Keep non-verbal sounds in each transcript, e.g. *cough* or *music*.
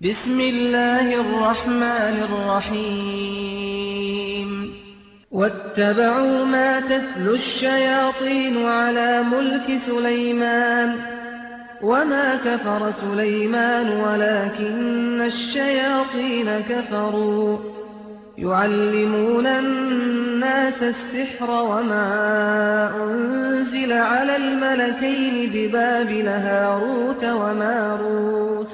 بسم الله الرحمن الرحيم. واتبعوا ما تتلو الشياطين على ملك سليمان. وما كفر سليمان ولكن الشياطين كفروا. يعلمون الناس السحر وما أنزل على الملكين ببابل هاروت وماروت.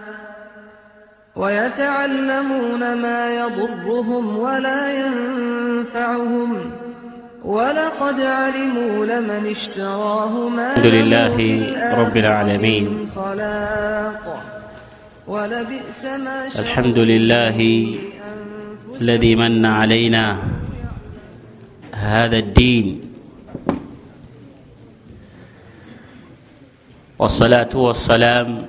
ويتعلمون ما يضرهم ولا ينفعهم. ولقد علموا لمن اشتراه ما الحمد لله له رب العالمين. الحمد لله الذي من علينا هذا الدين. والصلاة والسلام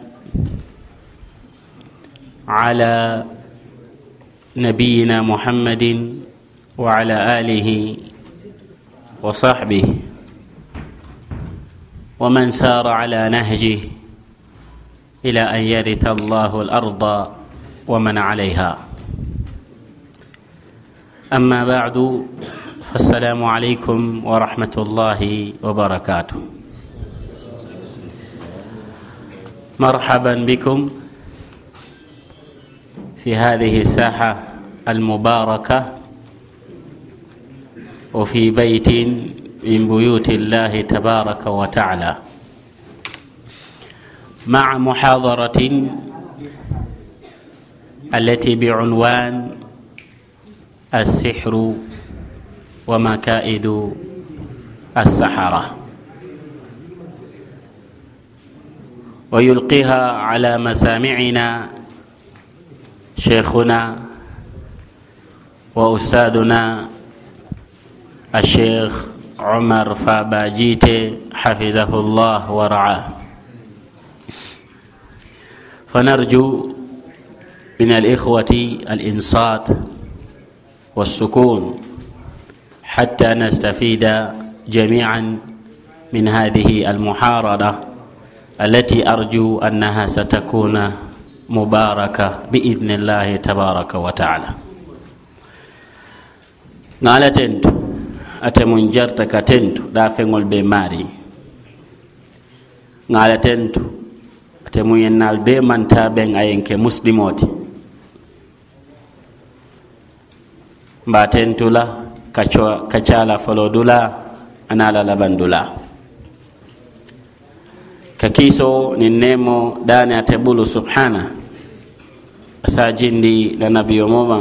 على نبينا محمد وعلى آله وصحبه. ومن سار على نهجه إلى أن يرث الله الأرض ومن عليها. أما بعد فالسلام عليكم ورحمة الله وبركاته. مرحبا بكم. في هذه الساحة المباركة وفي بيت من بيوت الله تبارك وتعالى. مع محاضرة التي بعنوان السحر ومكائد السحرة. ويلقيها على مسامعنا شيخنا وأستاذنا الشيخ عمر فاباجيت حفظه الله ورعاه. فنرجو من الإخوة الإنصات والسكون حتى نستفيد جميعا من هذه المحاربة التي أرجو أنها ستكون mubaraka biidnillahi tabaraka wa taala. Ŋaala tentu ate mun jarta ka tentu da feŋol be maari. Ŋaala tentu ate mun yennal be manta ɓen ayenke muslimoti. Mba tentula kacala folo dula anala laban dula ka kiso nin nemo dani ate ɓulu subhana. Asa jindi la nabiyo moma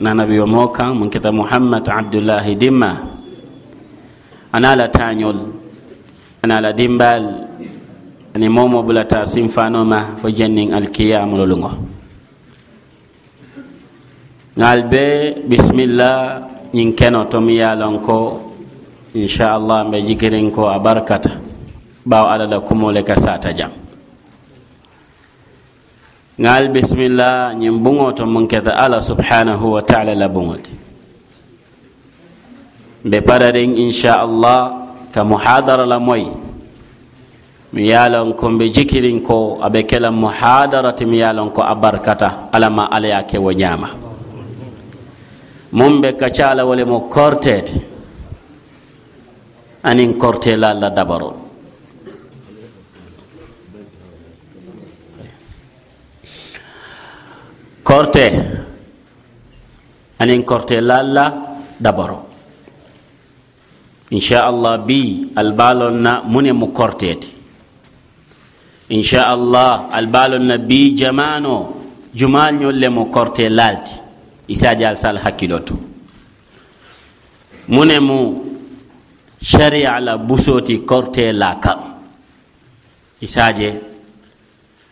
na nabiyo mo kan mun kita muhammad abdullahi dimma anala tañol anala dimbal ani momo bulata simfanoma fo jannin alkiyamololungo ngal be bisimilla ñin keno tomi yalon ko inchallah mbe jikirin ko a barkata ɓaw ala la kumole ka sata jam ngal bisimilla ñin buŋo to mun keta ala subhanahu wa taala la buŋoti mbe pararin inchallah ka muhadara la moy mi yalon ko mbe jikirin ko aɓe kela muhadarati mi yalon ko a barkata alama ala ya kewo ñama mum ɓe kacala wole mo kortede anin kortela allah dabaro korte anin kortela allah dabaro inchallah bi albalon na mune mo kortede inchallah albalon na bi jamano jumal ñolle mo korte lalti isaji al sal hakkilo mune mu sharia la busoti korte la kam isaje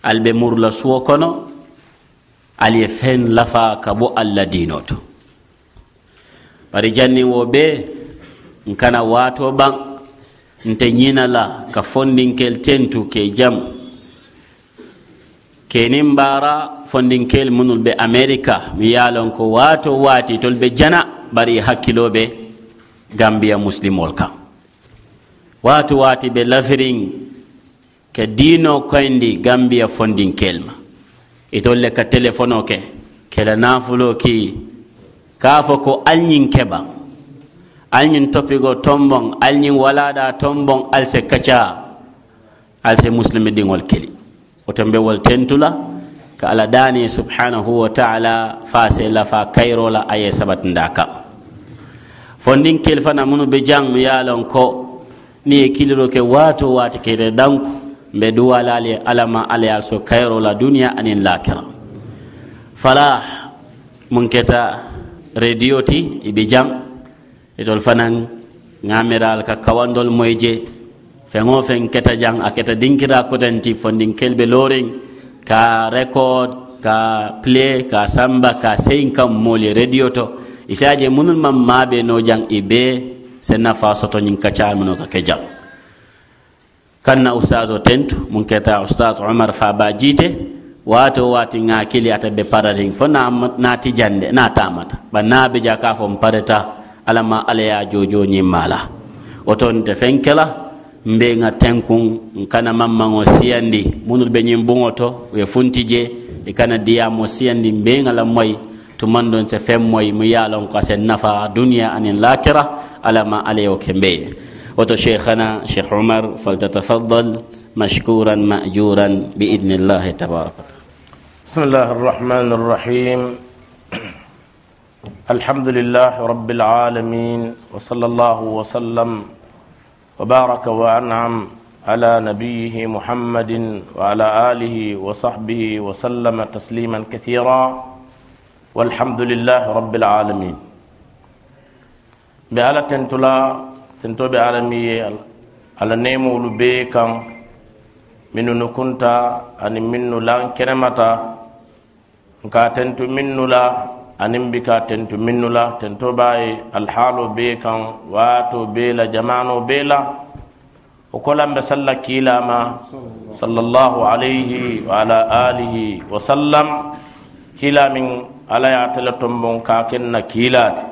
albe murla suwo kono ali ye feŋ lafa ka bo alla diino to. Bari janni wo be nkana waato baŋ nte ñina la ka fondinkel tentu ke jam. Kenin bara fondinkel munul be amerika mi ye lon ko waato waati tol be jana bari hakkilo be gambiya musilimol kan waato waati be lafiriŋ ke diino koyindi gambiya fondinkel ma itol le ka telefono ke. Kela nafulo ki. Ka fo ko alñin keɓa alñin topigo tombon alñin walaɗa tombon alse kaca alse muslimi ɗiŋol keli. Oto mbewol tentula ka ala dani subhanahu wa taala fase lafa kayrola aye sabatinda kan fondin kel fana munu be jang mi yalon ko. Ni e kiliro ke wato wati kede danku. Mbe duwalali alama alayal so kayrola duniya anin lakira fala mun keta radio ti ibe jang itol fanan ngamiral ka kawandol moyje feŋo feŋ keta jaŋ a keta dinkira kotanti fondin kelbe lorin ka record ka play ka samba ka seyin kam mooli radio to isaje munul man maɓe no jaŋ i be se nafa soto ñin kacal muno ka ke jaŋ kanna ustaz o tentu mun keta ustaz umar faba jite wato wati ŋa kili ata be paratin fo naati jande na tamata. Ba nabe ja ka fo m pareta alama ala ya jojo ñimmala mala oton te feŋ kela mbeŋa tenkun nkana mammaŋo siyandi munul be ñiŋ buŋo to ye funti je i kana diyamo siyandi mbeŋa la moyi tuman don se feŋ moyi mu ye a loŋ ko a se nafa duniya aniŋ lakira alla ma alla yo ke mbeye woto cheikhana cheikh umar faltatafadal mashkuran majuran biidni llahi tabaraka بسم الله الرحمن الرحيم. الحمد لله رب العالمين وصلى الله وسلم وبارك وأنعم على نبيه محمد وعلى آله وصحبه وسلم تسليما كثيرا. والحمد لله رب العالمين. بألا تنتلا تنتو بعالمي على نيمو لبيكا من نكنتا أن منو لأن كنمتا nka tentu minnu la aniŋ bi ka tentu minnu la tento baye alhaalo bee kaŋ waato bee la jamano bee la wo kolan be salla kiilama sallallahu alayhi wa ala alihi wa sallam kiila miŋ alla ye ate le tombon ka ken na kiilaati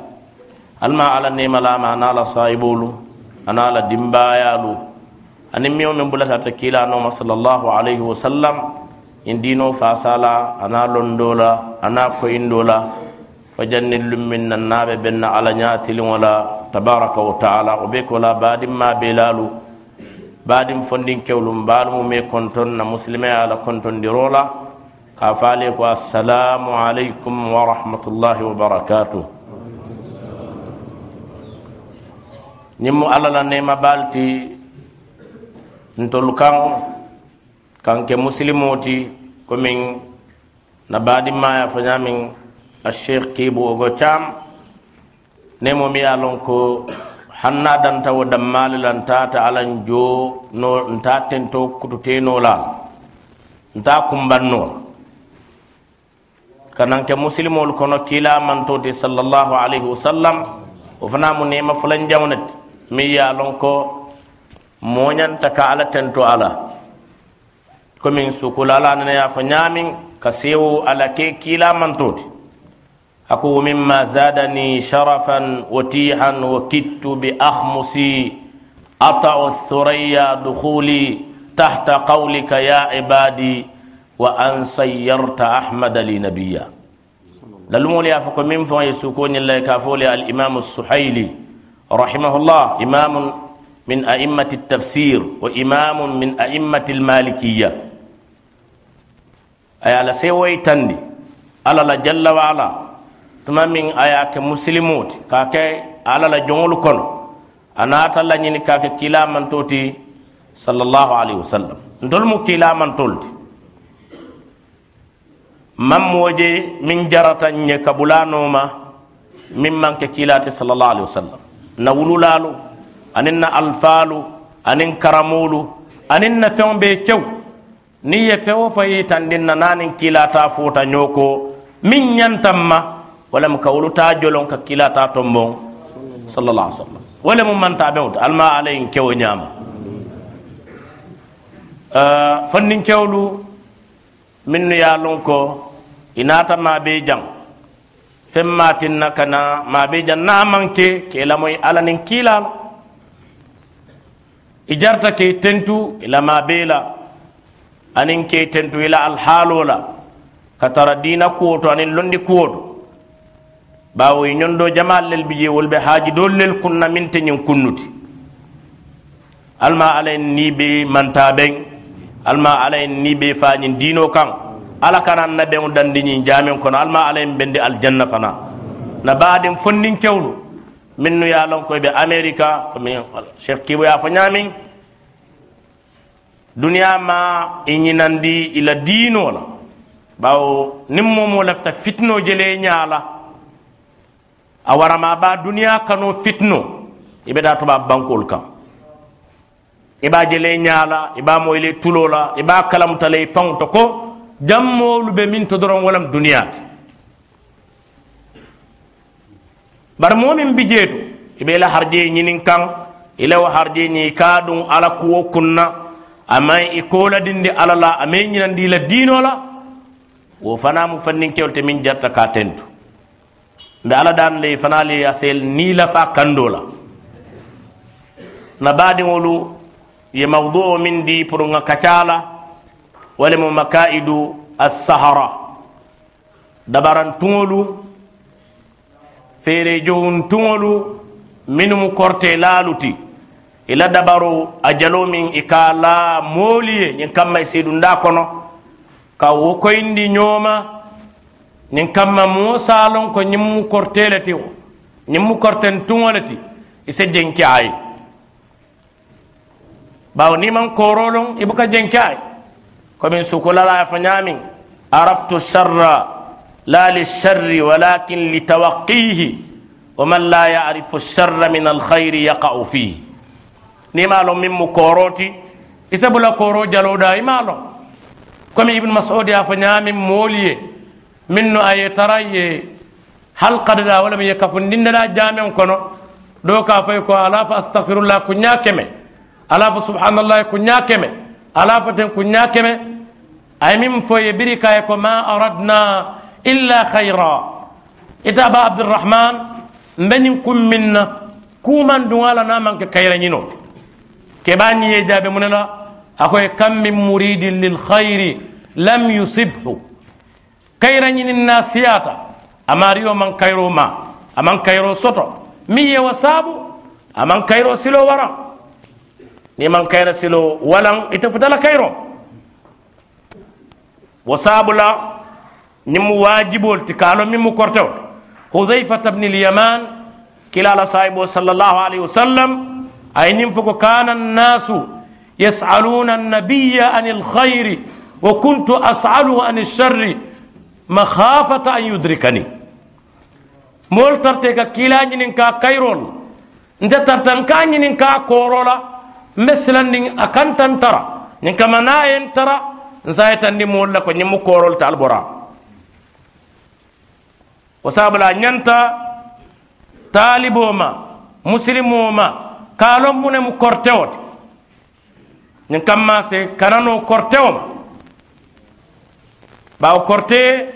alma alla nemalama ana la sayibolu ana la dimbayalu aniŋ miŋo miŋ bulata ate kiila noma sallallahu alayhi wa sallam in dino fasala ana londola ana koyindola lummin nan naɓe benna ala ñatiliŋo la tabaraka wa taala o be kola badin ma belalu badin fondin kewlum baalumu me konton na musilime ala kontondirola ka faale ko assalamu aleykum wa rahmatullahi wa barakatuh ñiŋ mu alla la nema baalu ti ntolu kaŋ kaŋ ke musilimoo ti komiŋ na baadimmaya fo ñaamiŋ a sheikh kiibu ogo caam nemo mi ye a loŋ ko hanna danta wo dammaali la ntaata alaŋ joo no nta tento kututeenoo la. Nta kumbannoo la kanan ke musilimolu kono kiila manto ti sallallahu alayhi wa sallam wo fanamu nema fulanjaŋo ne ti mi ye lon ko moñanta ka ala tento ala komin sukula ala nana ya fo ñamin ka sewo ala ke kila mantoti ako mimma zadani sharafan wa tihan wa kittu bi akhmusi ata'u thuraya dukhuli tahta qawlika ya ibadi wa an sayyarta ahmada li nabiyya lalumol ya fo ko min fo ye sukoni lay ka fo le al imam رحمه الله إمام من أئمة التفسير وإمام من أئمة المالكية. أي على سوي تندي. على جل وعلا. ثم من آيات مسلموت. كاك على لجول كن أنا تلا نيني كاك كلا من توتي صلى الله عليه وسلم. دول مكلا من تولد من موجي من جرة نيكا بلانوما ممن كلا صلى الله عليه وسلم. na wululaalu aniŋ na alifaalu aniŋ karamuulu aniŋ na feŋo bee kew niŋ ye feŋ wo feŋ yitandiŋ na naaniŋ kiilaataa fuuta ñoo ko miŋ ñantaŋ ma wo lemu ka wolu taa joloŋ ka kiilaataa tomboŋ sallallahu alaihi wasallam wo lemu mantaa beŋo to alima ala yiŋ kewo ñaama fanniŋ kewolu minnu ye a loŋ ko i naata maa bee jaŋ. femmatinna kana mabeja namanke ke lamoy alanin kilala i jarta ke tentu ila mabela anin ke tentu ila alhaalola ka tara dina kuwo to anin londi kuwo to bawo i ñondo jamal lel bi je wol ɓe haaji dol lel kunna min teñin kunnuti. Alma ala en ni be manta ɓen alma ala en ni be fañin diino kan ala kana annabeŋo dandiñiŋ jaameŋ kono alma ala yeŋ bendi aljanna fana. Na baadiŋ fondiŋ kewlu. Minnu ye a loŋ ko be amerika komi cheikh kibo ye a fo ñaamiŋ duniya ma i ñinandi i la diinoo la bawo niŋ momoo lafita fitinoo jelee ñaa la a warama baa duniya kanoo fitinoo i be daa to baa bankoolu kaŋ i be a jelee ñaa la i be a moyi le tuloo la i be a kalamutala i faŋo to ko jammolu ɓe min to doron walam duniyate bar momin bi jeetu iɓe ila harje ñinin kan ilawo harje ñi ka ɗum ala kuwo kunna amma i koladindi ala la ama ñinandi la diino la wo fana mu fanninkewol te min jarta ka tentu. Nde ala dan ley fana le asel ni la fa kando la. Na baadiŋolu ye mawdu o min di pour ŋa kacala wala mu makaidu assahara. Dabarantuŋolu feere jowuntuŋolu minnu korte laalu ti i la dabaru a jalo min i ka la moolu ye ñiŋ kamma i seedunda kono. Ka wo koyindi ñooma ñiŋ kamma moo saalon ko ñiŋ mu korte le ti ñiŋ mu korten tuŋo le ti i se jenke a ye bawo ni man korolon i buka jenke a ye komin sukulala fo ñaamiŋ araftu sharra la lisharri walakin litawaqihi wa man la yarifu sharra min alkhayri yaqa'u fihi ni ma lon min mu koroti i se bula koro jaloda i ma lon komi ibnu masudi a fo ñaamin moolu ye min no a ye tara ye halkadada walla mi ye kafundindada jamen kono do ka fay ko ala fa astahfirullah ku ña keme ala fa subhanallah ku ña keme ala fa ten ku ña keme ay min fo ye biri kaye ko ma aradna illa khayra ita ba abdurrahman mbeñin kum minna kuman duŋala na manke kayra ñinoti keɓa ñiye jaabe munela akoye kam min muridin lil khayri lam yusibhu kayra ñinin na siyata amariyo man kayro ma aman kayro soto mi yewa saabu aman kayro silo waran ni man kayra silo walan ite futala kayro wo saabu la ñin mu wajibol ti kaalo min mu kortewo hudhaifata bni lyaman kilala sahibo sallallahu alaihi wasallam ay nin fo ko kana annasu yasaluna annabiya an alkhayri wa kuntu asaluhu an alsharri makhafata an yudrikani mool tarte ka kila ñinin ka kayrol nte tartan ka ñinin ka korola مثلاً نين أكان تنترى نين كما نا ينترى نساية تندي مولا كو نمو كورول تالبورا. وسابلا نينتا طالبوما مسلموما كالوم من مكورتوت نين كما سي كرانو كورتوم باو كورتي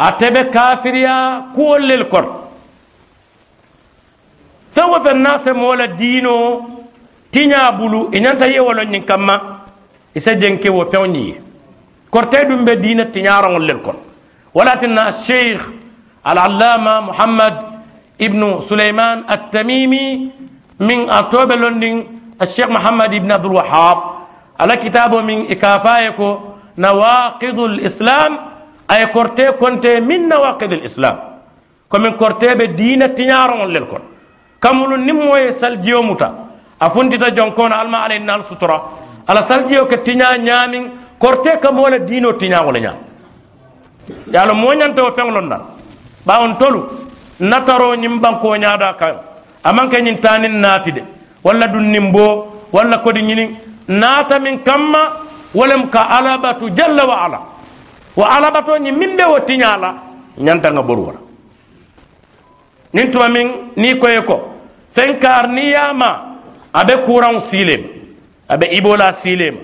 أتبه كافريا كول للكور ثوف الناس مولا دينو korte lel kono tiña bulu i ñanta yewolo ñiŋ kamma i se jenke wo feŋ ñiŋ ye korte dum be diina tiñaroŋol lel kono walatinna cheikh alallama muhammad ibnu suleiman attamimi min a toɓe londin محمد بن عبد الوهاب على كتابه من إكافاية نواقض الإسلام أي كورتي كنت من نواقض الإسلام كمن كورتي بدين تنيارون للكون كمل نمو يسال جيومتا أفندي جونكون a funtita jonkono alma ala innal sutura. Ala saljiyo ke tiña ñaamin korte kam wala diino tiña wala ñaam. Yaalo moñante o feŋlon nan ɓawon tolu nataro ñin banko ñaada kan amanke ñin tanin naati de. Walla dunnin bo walla kodi ñinin naata min kamma wolem ka alabatu jalla wa ala. Wa alabato ñin min ɓe wo tiñala ñantanga boru wala. Nin tuma min ni koye ko. Fenkar ni yama abe courant silema abe ibola silema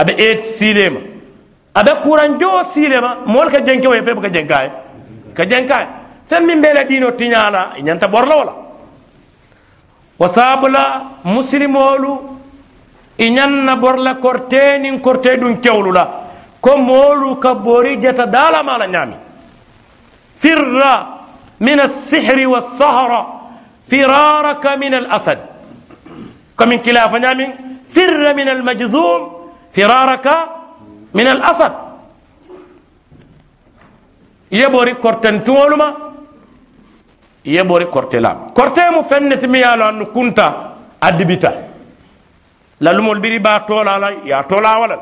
abe et silema abe courant jo silema mol ka jenke way fe ka jenkaay ka jenkaay fen min bela dino tiñala ñanta borla wala wa sabula muslimolu i ñanna borla korte nin korte ɗum kewlu la ko moolu ka bori jeta dalamala ñaami firra من السحر والسهرة فرارك من الأسد كمن كلا فنعم فر من المجذوم فرارك من الأسد. يبوري كورتن تولما. يبوري كورتلام كورتين مفنت ميالو أنه كنت أدبتا لالمول بيري با تولا لا يا تولا ولا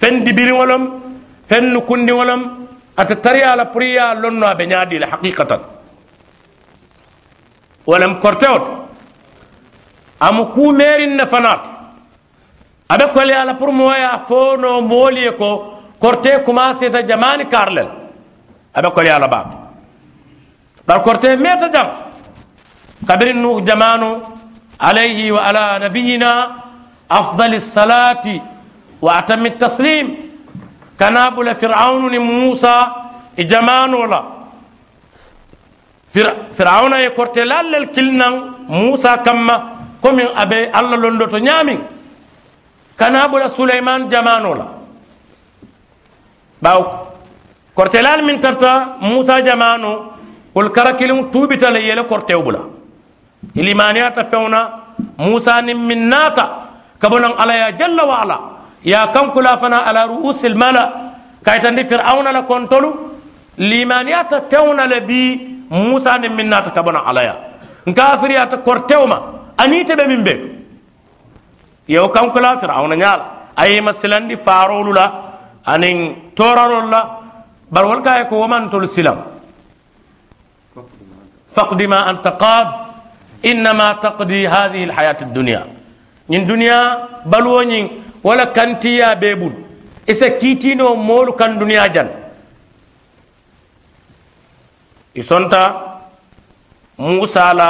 فن دي بيري ولم. فن كندي ولم. أتتري على بريا لونو بنيادي لحقيقة. ولم كورتوت amu ku merin na fanat abe kole ala pour moya fono moli ko korte commencé ta jamani karlel abe kole ala ba bar korte meta jam kabrin nu jamanu alayhi wa ala nabiyina afdal salati wa atam taslim kanabul fir'aun ni musa e jamanu la fir'auna e korte lallel kilnan musa komin abe allah londoto ñaamin kana ɓura souleyman jamano la ɓaw kortelal min tarta moussa jamano wol kara kilim tuubitala yele kortew ɓula ilimaniyata fewna moussa nin min naata kabonan ala ya jalla wa ala ya kankula fana ala ruusil mala kaytandi fir'auna la kontolu limaniyata fewna le bi moussa nin min naata kabonan alaya nkafiriyata kortewma anite be min be yew kankula firawna ñaala ayima silandi farolu la anin torarol la bar wol kaye ko womantol silam faqdi ma anta qad innama taqdi hadihi alhayat addunia ñin duniya baluwo ñin wala kantiya be bul isa kiitino moolu kan duniya jan i sonta musa la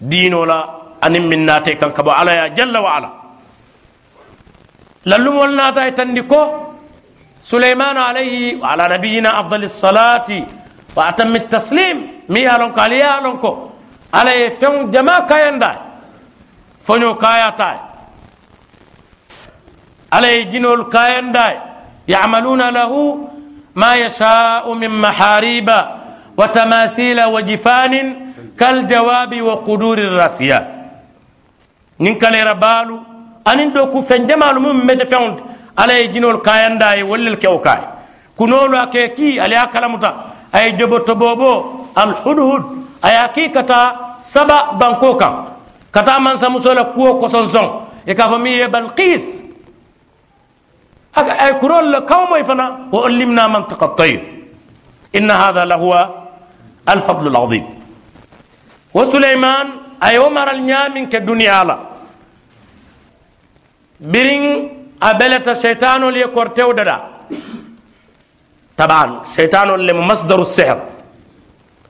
diino la anin min naate kan kabo ala ya jalla wa ala lallumol naata e tandi ko suleymanu alayhi wa ala nabiyina afdali salati wa atami taslim mi yalon ko aliya yalon ko ala ye feŋ jama kayanda foño kayata ala ye jinol kayanda yamaluna lahu ma yashau min mahariba jifanin kaljawabi wa quduri rasiyat nin kalera baalu anin do ku fen jamalu mum mete fewnt ala ye jinol kayanda ye wallel kew kay kunolu ake ki ala ya kalamuta ay jobo to bobo al hudhud aya ki kata saba banko kan kata man sa musola kuwo koson son e ka fami ye balqis aka ay kurol la kawmoy fana wa ullimna mantiqa at-tayr inna hadha lahuwa al-fadl al-azim wa sulaiman ay maral nyamin ke duniya la birin abelata shaitanol ye kortew dada taban shaitanol lem masdaru sihr.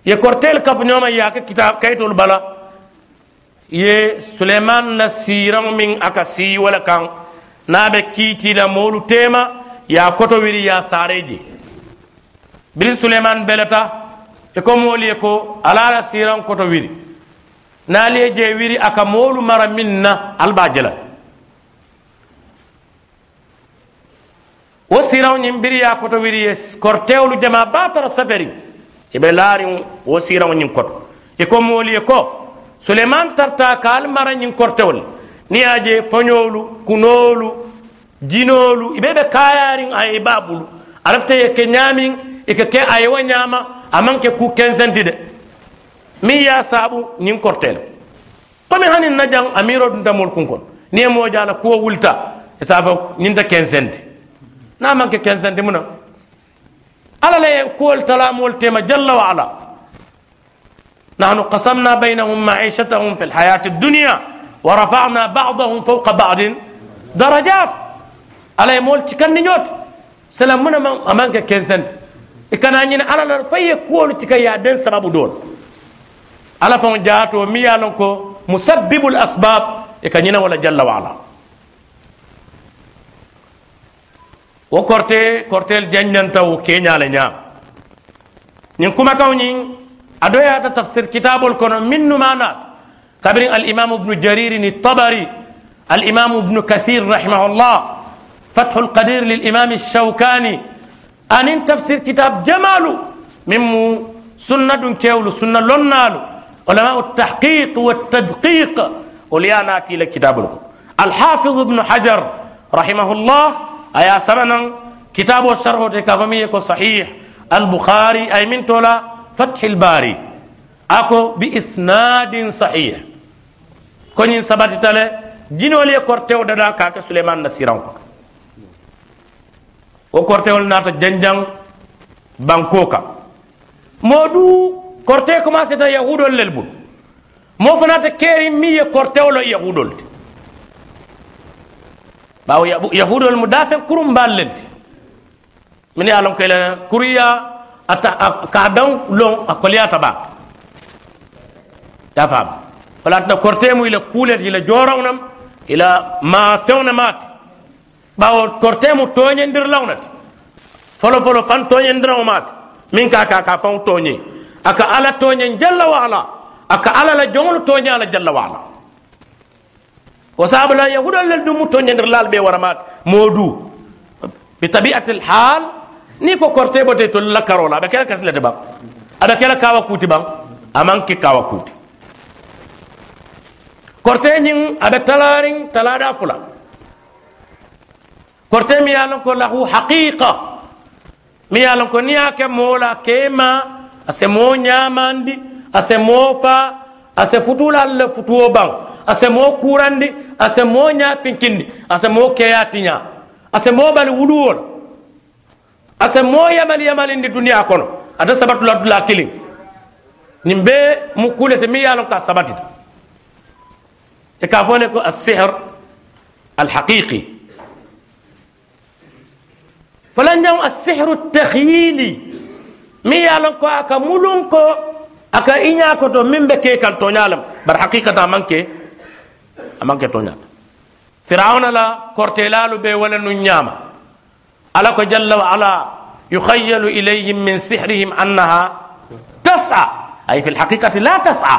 Ye kortel kafñoma yake kitab kaytol bala. Ye suleiman na siraŋo miŋ a ka sii wo le kaŋ naa be kiitiila moolu teema ye a koto wiri ye a saare je biriŋ suleiman beleta i ko moolu ye ko ala la siraŋo koto wiri. Naali ye je wiri a ka moolu mara miŋ na ali be a je la wo siraw ñiŋ biriya koto wiri ye kortewolu jama baa tara saferiŋ i be laariŋ wo siraŋo ñiŋ koto. I ko moolu ye ko suleman tarta ka ali mara ñiŋ kortewol. Niŋ ye a je foñoolu kunoolu jinoolu i be be kaayaariŋ a ye i baa bulu. A lafita ye ke ñaamiŋ i ka ke a ye wo ñaama a maŋ ke ku kensenti de. Miŋ ye a saabu ñiŋ korte le. Komi haniŋ na jaŋ dunta moolu kuŋ niŋ ye moo je a la kuwo wulita. I se ñiŋ ta kensenti. Na manke kensenti muna ala le kuwol talamol tema jalla wa ala نحن قسمنا بينهم معيشتهم في الحياة الدنيا ورفعنا بعضهم فوق بعض درجات على مول تكن نيوت سلام منا امانك كنسن e kana ñina ala la faye kuwolu tika ya den sababu dool ala faŋo jaato mi ye lon ko musabbibul asbab e ka ñina wala jalla wa ala wo korte kortel janjanta wo keñale ñaam ñin kumakaw ñin a doyata tafsir kitabol kono min numanat kabiri alimamu ibnu jaririn tabari alimamu ibnu kathir rahimahullah فتح القدير للإمام الشوكاني أن تفسير كتاب جمال ممو سنة كيول سنة لنالو علماء التحقيق والتدقيق ولياناتي لكتاب الحافظ ابن حجر رحمه الله aya sabanan kitabo sharho te ka fami ko sahih al-bukhari ay min tola fath al-bari ako bi isnadin sahih. Koñin sabati tale jinol ye kortew dada ka ke suleiman nasiran ko. Wo kortewol nata janjang banko kam modu korte e commencé ta yahudol lel bul mo fanata keri mi ye kortewlo yahudol te bawo yahudol mu dafen kurum ballenti min ye lon ko ila kuriya ata ka dan lon a koliyata ba ya fam wala ta korte mu ila kulet ila jorawnam ila ma fewna mati bawo korte mu toñendir lawnati folo folo fan toñendirawo mati min ka ka ka fan toñe aka ala toñen jalla wa ala aka ala la jongol toñe ala jalla wa ala وسابلا يهود اللي دمو تونين رلال بي ورمات. مودو بطبيعة الحال نيكو كورتي بوتي تولا كارولا. بكلا كسلة با أدا كلا كاوا كوتي با أمان كي كاوا كوتي. كورتي نين أدا تلارين تلادا فلا. كورتي ميالن كو لهو حقيقة. ميالن كو نياك مولا كيما. أسمو نياماندي أسمو فا. Ase futula le futuo bang ase mo kurandi ase mo nya finkindi ase mo keyatinya ase mo bali wuluwol ase mo yamali yamali ndi duniya kono ada sabatu la dula kilin nimbe mu kulete mi yalon ka sabatita e ka fone ko as-sihr al-haqiqi فلنجم السحر التخيلي يالون كو اكا مولون كو اكا إنيا كو تو من بكي كان تونيالم بر حقيقة امانكي امانكي تونيال فرعون لا كورتيلالو بي ولا نياما على كو جل وعلا يخيل إليهم من سحرهم أنها تسعى أي في الحقيقة لا تسعى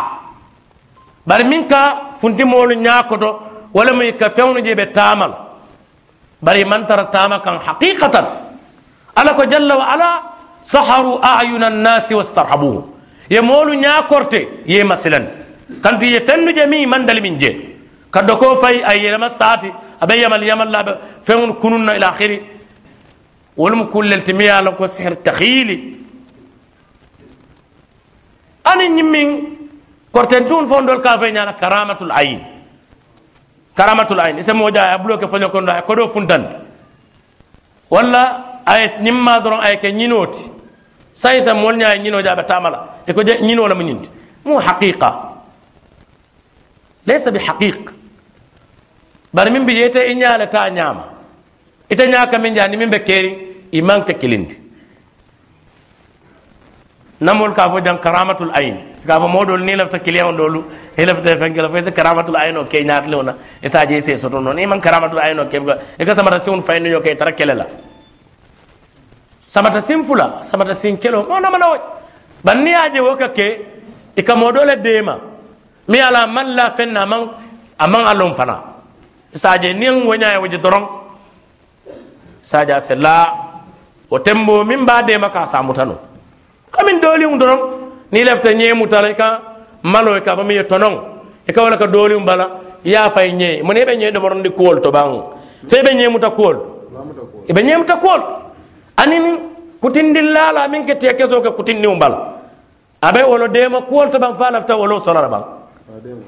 بل منك فنتي مولو نياكو ولا ميكا فيون جيبه تامل bari man tara tama kan haqiqatan. Ala ko jalla wa ala saharu ayuna nnasi wastarhabuhum. Ye moolu ñakorte ye masilan kantu ye fennu je mi man dali min je kaddo ko fay ay yelema saati abe yamal yamal laɓe feŋol kununna ila akhiri wolum kullel timi yala ko sihr takhili ani ñimmin korten tun fondol ka fay ñana karamatul ayin karamatul ayn isa moja ay bulo ke fanyo kondo ay kodo funtan walla ay nimma doron ay ke nyinoti saysa mol ñaa ñino jaɓa tamala e ko ñinola mu ñinti mu haqiqa. Laysa bi haqiq. Bari min mbi yeyte i ñaale ta ñaama ite ñaaka min jaani min ɓe keeri i manque kilindi. Namol ka fo jan karamatul ayn. Ka fo moɗol ni lafta client ɗolu i lafta fenkela fo se karamatul ayn o ke ñaatlew na e sa je se soto noon i man karamatul ayn o ke e ka samata siwon faynuño ke tara kele la samata sin fula samata sin kelo mo na mana wo banni aje wo ka ke e ka modole dema mi ala man la fen na man amman alon fana sa je ni wonya e woje doron sa ja se la o tembo min ba dema ka samutano kamin doliŋ doroŋ ni lefta ñeemu tara i ka malo i ka fo miŋ ye tonoŋ i ka wala ka doliŋ bala i ye a fay ñee mu ne i be ñee domorondi kuwol to baŋ fe i be ñeemuta kuwol i be ñeemuta kuwol aniŋ kutindilla la miŋ ke tiya kesoo ke kutindiŋo bala a be wolo deema kuwol to baŋ fa lafta wolo sola la baŋ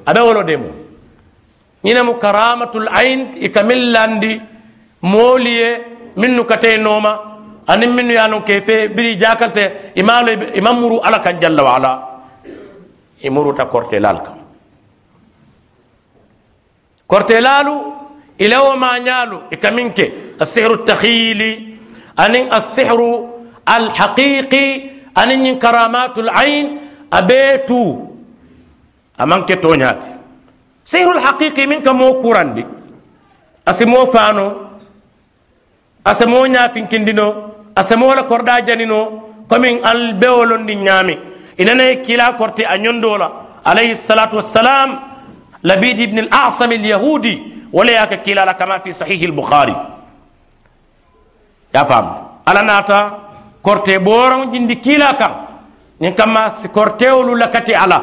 a be wolo deemo ñine mu karamatul ayn i ka miŋ landi moolu ye minnu ka tee nooma anin minnu ye lon ke fe biri jakalte imalo ima muru ala kan jalla wa ala. I muruta kortelal kam. Kortelalu ilawo ma ñalu i kamin ke asihru takhili أن السحر الحقيقي أن كرامات العين أبيتو. أمان كتونيات سحر الحقيقي من كمو كوران دي أسمو فانو. أسمو نافين كندينو أسمو لكوردا جنينو. كمين البيولون دي نامي إننا كلا كورتي أن يندولا عليه الصلاة والسلام. لبيد بن الأعصم اليهودي. ولا كلا لكما في صحيح البخاري. Ya fam ala nata korte boron jindi kila kam nin kama si kortewolu lakati ala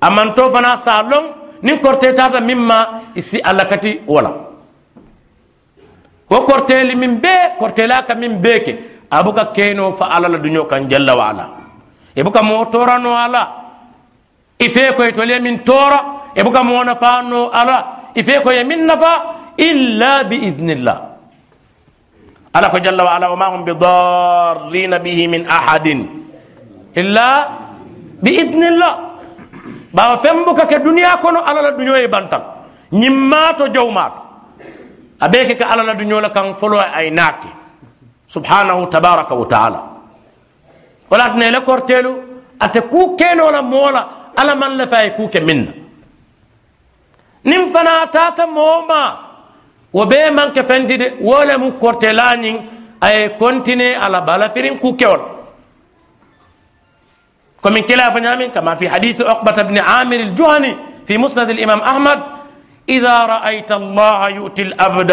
amanto fana sa long nin korte tata mimma isi ala kati wala wo korteli min be kortela ka min be ke abuka keno fa ala la dunyo kan jalla wa ala ibuka mo torano ala ife ko to le min tora ibuka mo na fa no ala ife ko min nafa illa bi idnillah ألا جل وعلا وما هم بضارين به من أحد إلا بإذن الله. بابا فمبوكا كدنيا كونو على الدنيا يبنتك نمات وجومات أبيك على الدنيا لكان فلوى أيناك سبحانه تبارك وتعالى. ولكن لكور تيلو أتكو كين ولا مولا. على من لفايكوك منا نمفنا تاتا موما. Wo be man ke fendi de wala mu kortelani ay kontine ala bala firin ku kewol كمن كلا فنامين كما في حديث عقبة بن عامر الجهني في مسند الإمام أحمد إذا رأيت الله يؤتي الأبد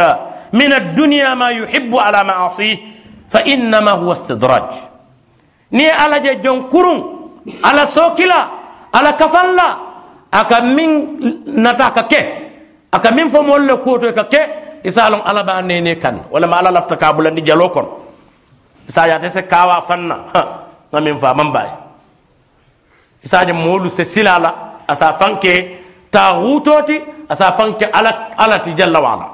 من الدنيا ما يحب على معاصيه فإنما هو استدراج. ني على جون كرون على سوكلا على كفلا أكا من نتاكا كي أكا من فمول كوتو كي إسالون على بانيني كان ولا ما على لفتكابولا دي جالوكون إسا ياتي كاوا فنا نمين فامن باي isaje moolu se silala asa fanke taxutoti asa fanke ala alati jalla wala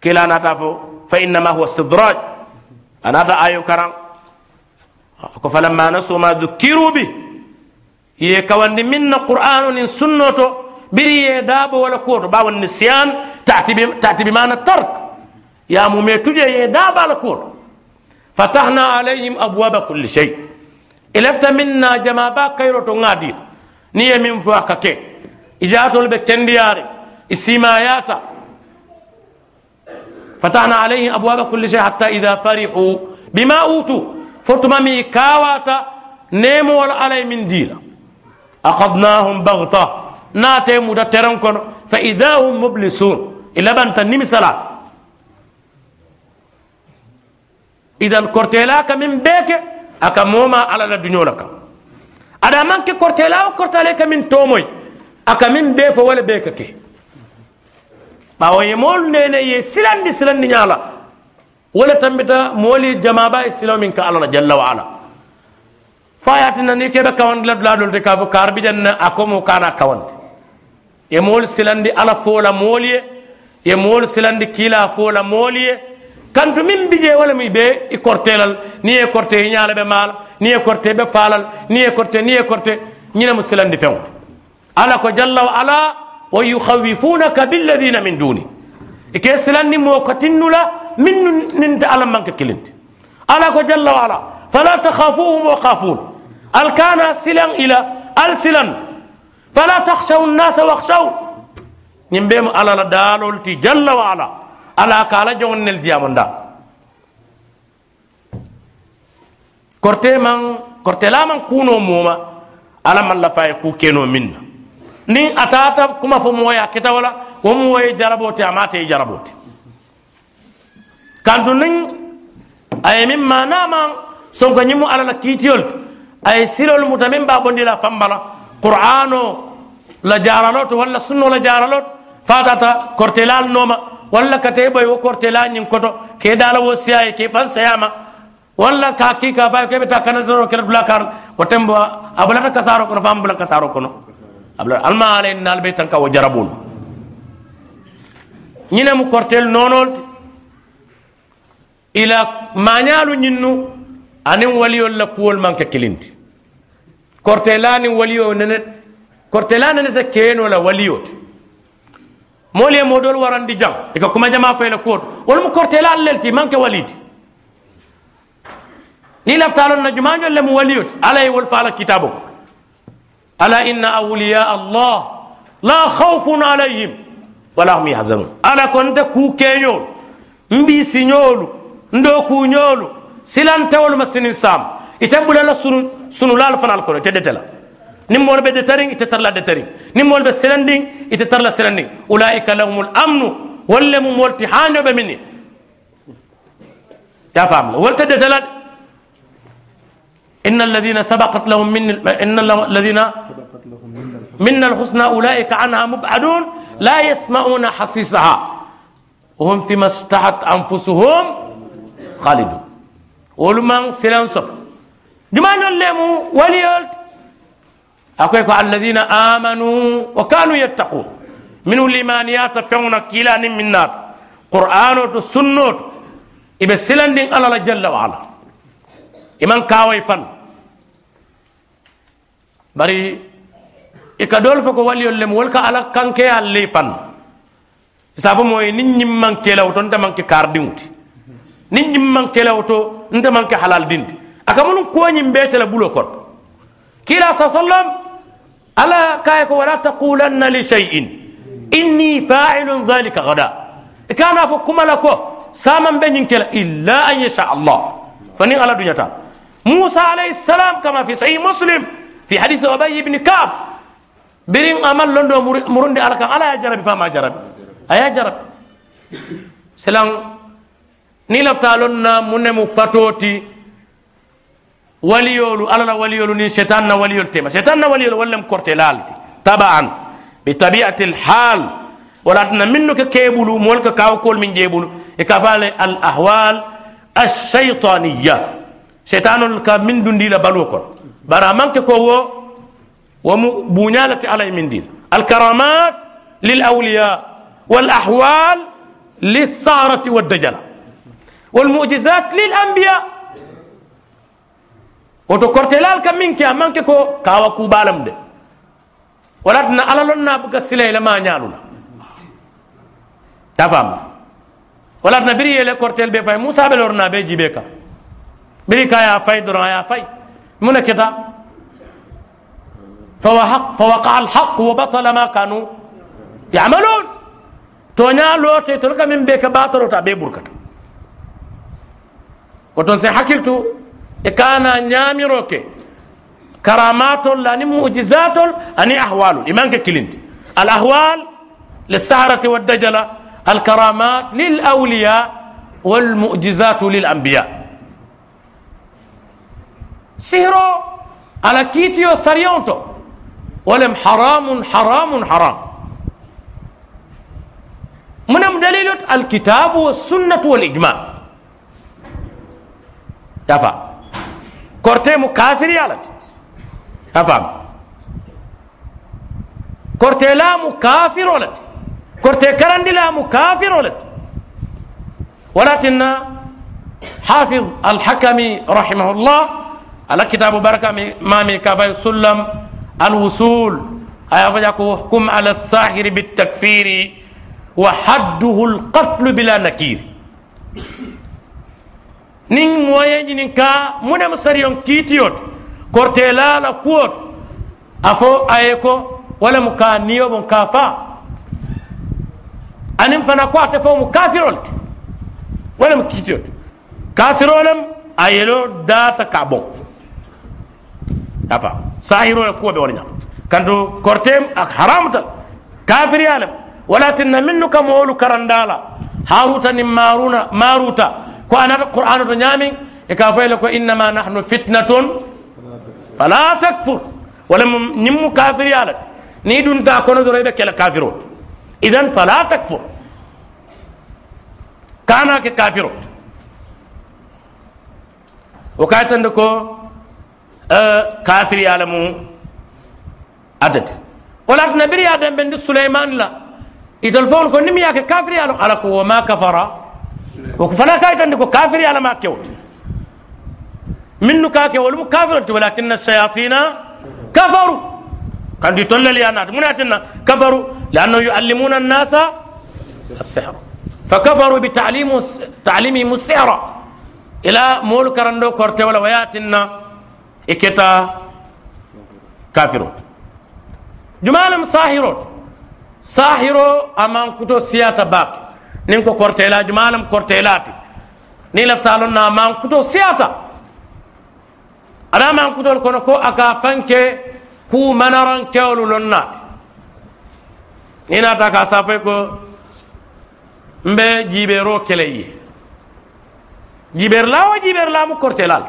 kila nata fo fa innama huwa istidraj anata ayo karan ko falamma nasu ma dhukiru bi ye kawandi minna qur'anu nin sunnoto بري داب ولا كور باو النسيان تعتب بمعنى الترك. يا مميتو يا داب ولا كور فتحنا عليهم أبواب كل شيء. إلفت منا جما با كيرو تو غادي ني يمين فواكك إجاتو البكندياري السيماياتا فتحنا عليهم أبواب كل شيء حتى إذا فرحوا بما أوتوا. فتمامي كاواتا نيمو على من ديلا. أخذناهم بغتة. ناتي مدترن كن فإذا هم مبلسون. إلا بان تنمي صلاة. إذا كرتلاك من بيك أكا موما على الدنيا لك أدا من كي كرتلاك كرتلاك من تومي أكا من بيف ولا بيك كي باو يمول نيني سلان دي سلان دي نعلا ولا تنبتا مولي جمابا سلام منك الله جل وعلا. فاياتنا نيكي بكاون لدلالو لدكافو كاربجن أكومو كانا كاوند. Ye mol silandi ala fo la moli ye mol silandi kila fo la moli ye kantu min bije wala mi be i kortelal ni e korte i ñaala be maala ni e korte be falal ni e korte ni e korte ñina mu silandi feŋ ala ko jalla wa ala wa yukhawifunaka billadina min duni ike silandi mo ko tinnula min ninta ala manke kilinti ala ko jalla wa ala fala takhafuhum wa khafun al kana silan ila al silan fala takhshaw an-nasa wakhshaw ñimbe mu ala la dalol ti jalla wa ala ala ka ala joŋon nel diyamonda korte man kortela man kuno moma ala man la faye ku keno minna ni atata kuma fo moya kita wala wo mu woye jarabote amate e jarabote kantu nin aye min mana man sonko ñimu ala qur'ano la jaralot walla sunno la jaralot fatata kortelal noma walla ka te boy wo kortela ñin koto ke dala wo siyaye ke fan sayama walla ka ki ka fa ke beta kana zoro ke dula kar wo tembo abula ka kasaro kono fam bula kasaro kono abula alma ale nal be tan ka wo jarabul ñine mu kortel nonol ila mañalu ñinnu anin waliyol la kuwol manke kilinti كورتلان وليو ننت كورتلان ننت كين ولا وليوت مولي مودول وران دي جان إكا كما جما في الكور ولم كورتلان للتي مانك وليد ني لفتالون نجمان يولم وليوت على يولفال كتابه ألا إن أولياء الله لا خوف عليهم ولا هم يحزنون ألا كنت كوكيون مبي سينيولو ndoku nyolu silan tawol masini sam. Ite bulala sunu sunu lal fanal kono te detela nim mol be detaring ite tarla detaring nim mol be selending ite tarla selending ulaika lahumul amnu walle mu molti hanyo be minni يا فهم ولت دتلت إن الذين سبقت لهم من إن الذين من الحسنى أولئك عنها مبعدون لا يسمعون حصيصها وهم فيما اشتهت أنفسهم خالدون ولمن سلام صف جمان الليمو وليولت أكويكو الذين آمنوا وكانوا يتقون من الإيمانيات فيونا كيلا من نار قرآن والسنة ibe silandin ala la jalla wa ala iman kawai fan bari ika dol fo ko waliyol lem wol ka ala kanke alle fan safo moy nit ñim man kelaw to nta man ke kar diwti nit ñim man kelaw to nta man ke halal dindi aka mun ko ñim bete la bulo kon kila sa sallam ala kay ko wala taqulanna li shay'in inni fa'ilun dhalika gada kana fo kumala ko saman be ñin kela illa an yasha allah fani ala dunyata musa alayhi salam kama fi sahih muslim fi hadith ubay ibn ka'b birin amal londo murundi ala kan ala ya jarabi fama jarabi aya jarabi selan ni lafta lonna munne mu fatoti وليولو أنا وليولو نين شيطاننا وليولو تيما شيطاننا وليولو ولم كورتي لالتي طبعا بطبيعة الحال ولاتنا منك كيبولو مولك كاوكول من جيبولو إكافال الأهوال الشيطانية شيطان لك من دون ديلا بلوكو برا منك كوو ومبنالك علي من دين الكرامات للأولياء والأحوال للصارة والدجلة والمعجزات للأنبياء woto kortelal ka min ke manke ko kawa ku balam de wala tana alalon na buka silay la ma nyalula tafam wala na biri yele kortel be fay musa be lorna be jibe ka biri ka ya fay doro ya fay muna فوحق فوقع الحق وبطل ما كانوا يعملون تونيا لوتي تلك من بك باطل تا بي كان نياميروك كرامات لأني معجزات أني احوال ايمان كلينت الأحوال للسحرة والدجلة الكرامات للأولياء والمعجزات للأنبياء. سهرو على كيتيو سريونتو. ولم حرام حرام حرام. من دليل الكتاب والسنة والإجماع. تفهم كورتي مكافر يالت تفهم كورتي لا مكافر ولد كورتي كرندي لا مكافر ولد ولكن حافظ الحكمي رحمه الله على كتاب بركة ما من كافي سلم الوصول أيضاك حكم على الساحر بالتكفير وحده القتل بلا نكير نين موين نين كا من مسريون كيتيوت كورتي لا لا كوت أفو أيكو ولا مكانيو من كافا أنم فنا كو أتفو مكافرولت ولا مكيتيوت كافرولم أيلو داتا كابون أفا ساهرو كو بورنا كانتو كورتيم أك حرامتل كافر يالم ولكن منك مولو وأنا القران بنيامي يكافئ لك انما نحن فتنة. فلا تكفر. ولا نم كافر يالك نيدون دا كون دوري بك كافر اذا فلا تكفر. كانا كافر وكاتن دكو أه، كافر يالمو عدد. ولكن نبري آدم بن سليمان لا. إذا الفول كون نم ياك كافر يالك وما كفر. وكفنا كايت عندك كافر على ما كيوت. منو كاكي ولم كافر ولكن الشياطين كفروا. كان يطل لي أنا من كفروا لأنه يعلمون الناس السحر. فكفروا بتعليم تعليمهم السحر. إلى ملك رندو كورت ولا وياتنا إكتا كافرون جمال ساهرون ساهرو أمام كتو سياتا باقي nin ko kortela jumalem kortelati ni laftalon na man kuto siyata ada man kutol kono ko aka fanke ku manaran kewlu lonnati ni nata ka saafoy ko mbe jibero kele ye. Jiber wo wa jiber la mu kortelal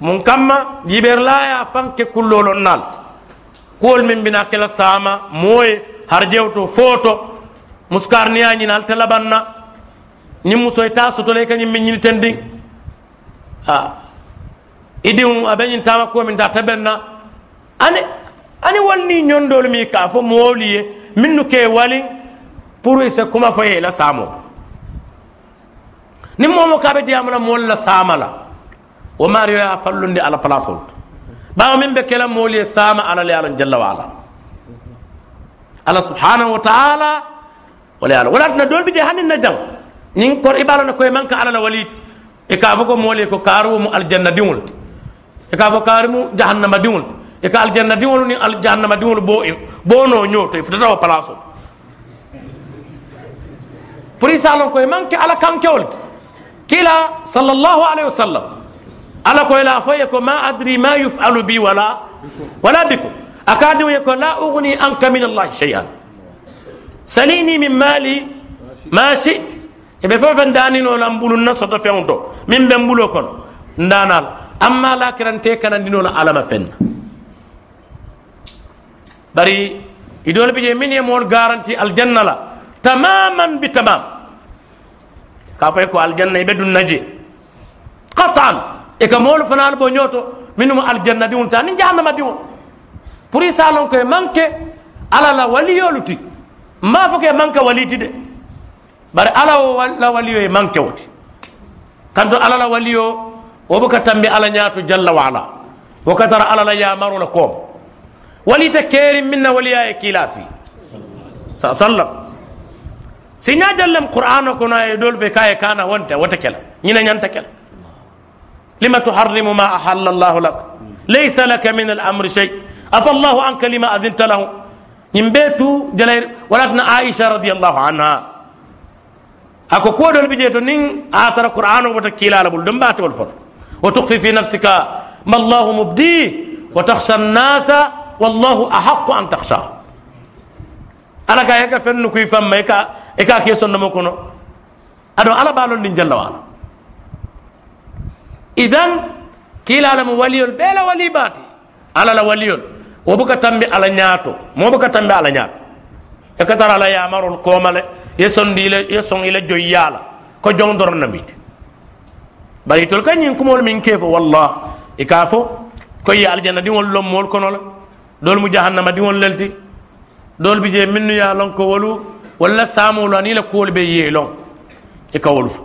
mun kamma jiber la ya fanke kullolon nalt kuwol min bina kela sama moye har jewto foto muskar ni ya ñina alte labanna ñiŋ muso ita sotole ka ñiŋ miŋ ñiniteŋ diŋ um a idiŋ a be ñiŋ taama kuwo miŋ ta ate beŋ na. Ani ani wali niŋ ñondoolu miŋ ka fo moolu ye minnu ke waliŋ pour i se kuma fo ye i la saamo niŋ moomo ka be diyaama la moolu la saama la. Wo maario ye a fallundi ala palasol to bawo miŋ be ke la moolu ye saama ala le ye alaŋ jalla wa ala. Ala subhanahu wa taala wala ala wala na dol bi je hanin na jang nin kor ibala na koy manka ala la waliti e ka fo ko moolu ko karu mu aljanna diŋol e ka fo karu mu jahannama diŋol e ka aljanna diŋol ni al jahannama diŋol bo bo no nyoto e futata o ol pour isalon koy manke ala kankewol kila sallallahu alaihi wasallam ala ko la fo ko ma adri ma yufalu bi wala wala bikum akadu ko la ughni anka min allah shay'an سليني من مالي ما شئت يبقى فوفا داني نولا مبولو النصر تفعون دو من بمبولو كون ندانال أما لا كران تيكنا دينونا على ما فن بري يدول بيجي من يمول غارنتي الجنة لا تماما بتمام كافيكو الجنة يبدو نجي قطعا إيكا مول فنال بونيوتو منهم الجنة ديون تاني جهنم ديون بريسالون كي منك على لا وليو لتي ما فك مانكا وليتي دي بار الا لا وليو مانكا وتي كاندو الا لا وليو وبك تامبي الا نياتو جل وعلا وكتر الا لا يامر لكم وليت كريم منا وليا كيلاسي صلى الله عليه وسلم سينا دلم قران كنا يدول في كاي كانا وانت وتكل نينا نانتكل لما تحرم ما احل الله لك ليس لك من الامر شيء افالله عنك لما اذنت لهم ñim be tu jalay walatna aisha radiyallahu anha ako kuwoɗol ɓe je to nin atara qur'ano wota kilala ɓol ɗum mbatewol fot wa tukfi fi nafsika ma allahu mubdi wa takhsha annasa wallahu ahaqu an takhshahu ala ka yaka fennu kuy famma e ka e ka ke sonnomo kono aɗo ala ɓalon ɗin jalla wala idan kilala mo waliyol ɓeela wali baati ala la waliyol e ile ye son ile joy yala ko jong dor namiti bari tol kañin kumol min kefo wallah e ka fo ko ye aljanna diŋol lommol kono la dol mu jahannama diŋol lelti dol bi je minnu ya lon ko wolu walla samolu ani la kuwol be ye lon e ka wolu fo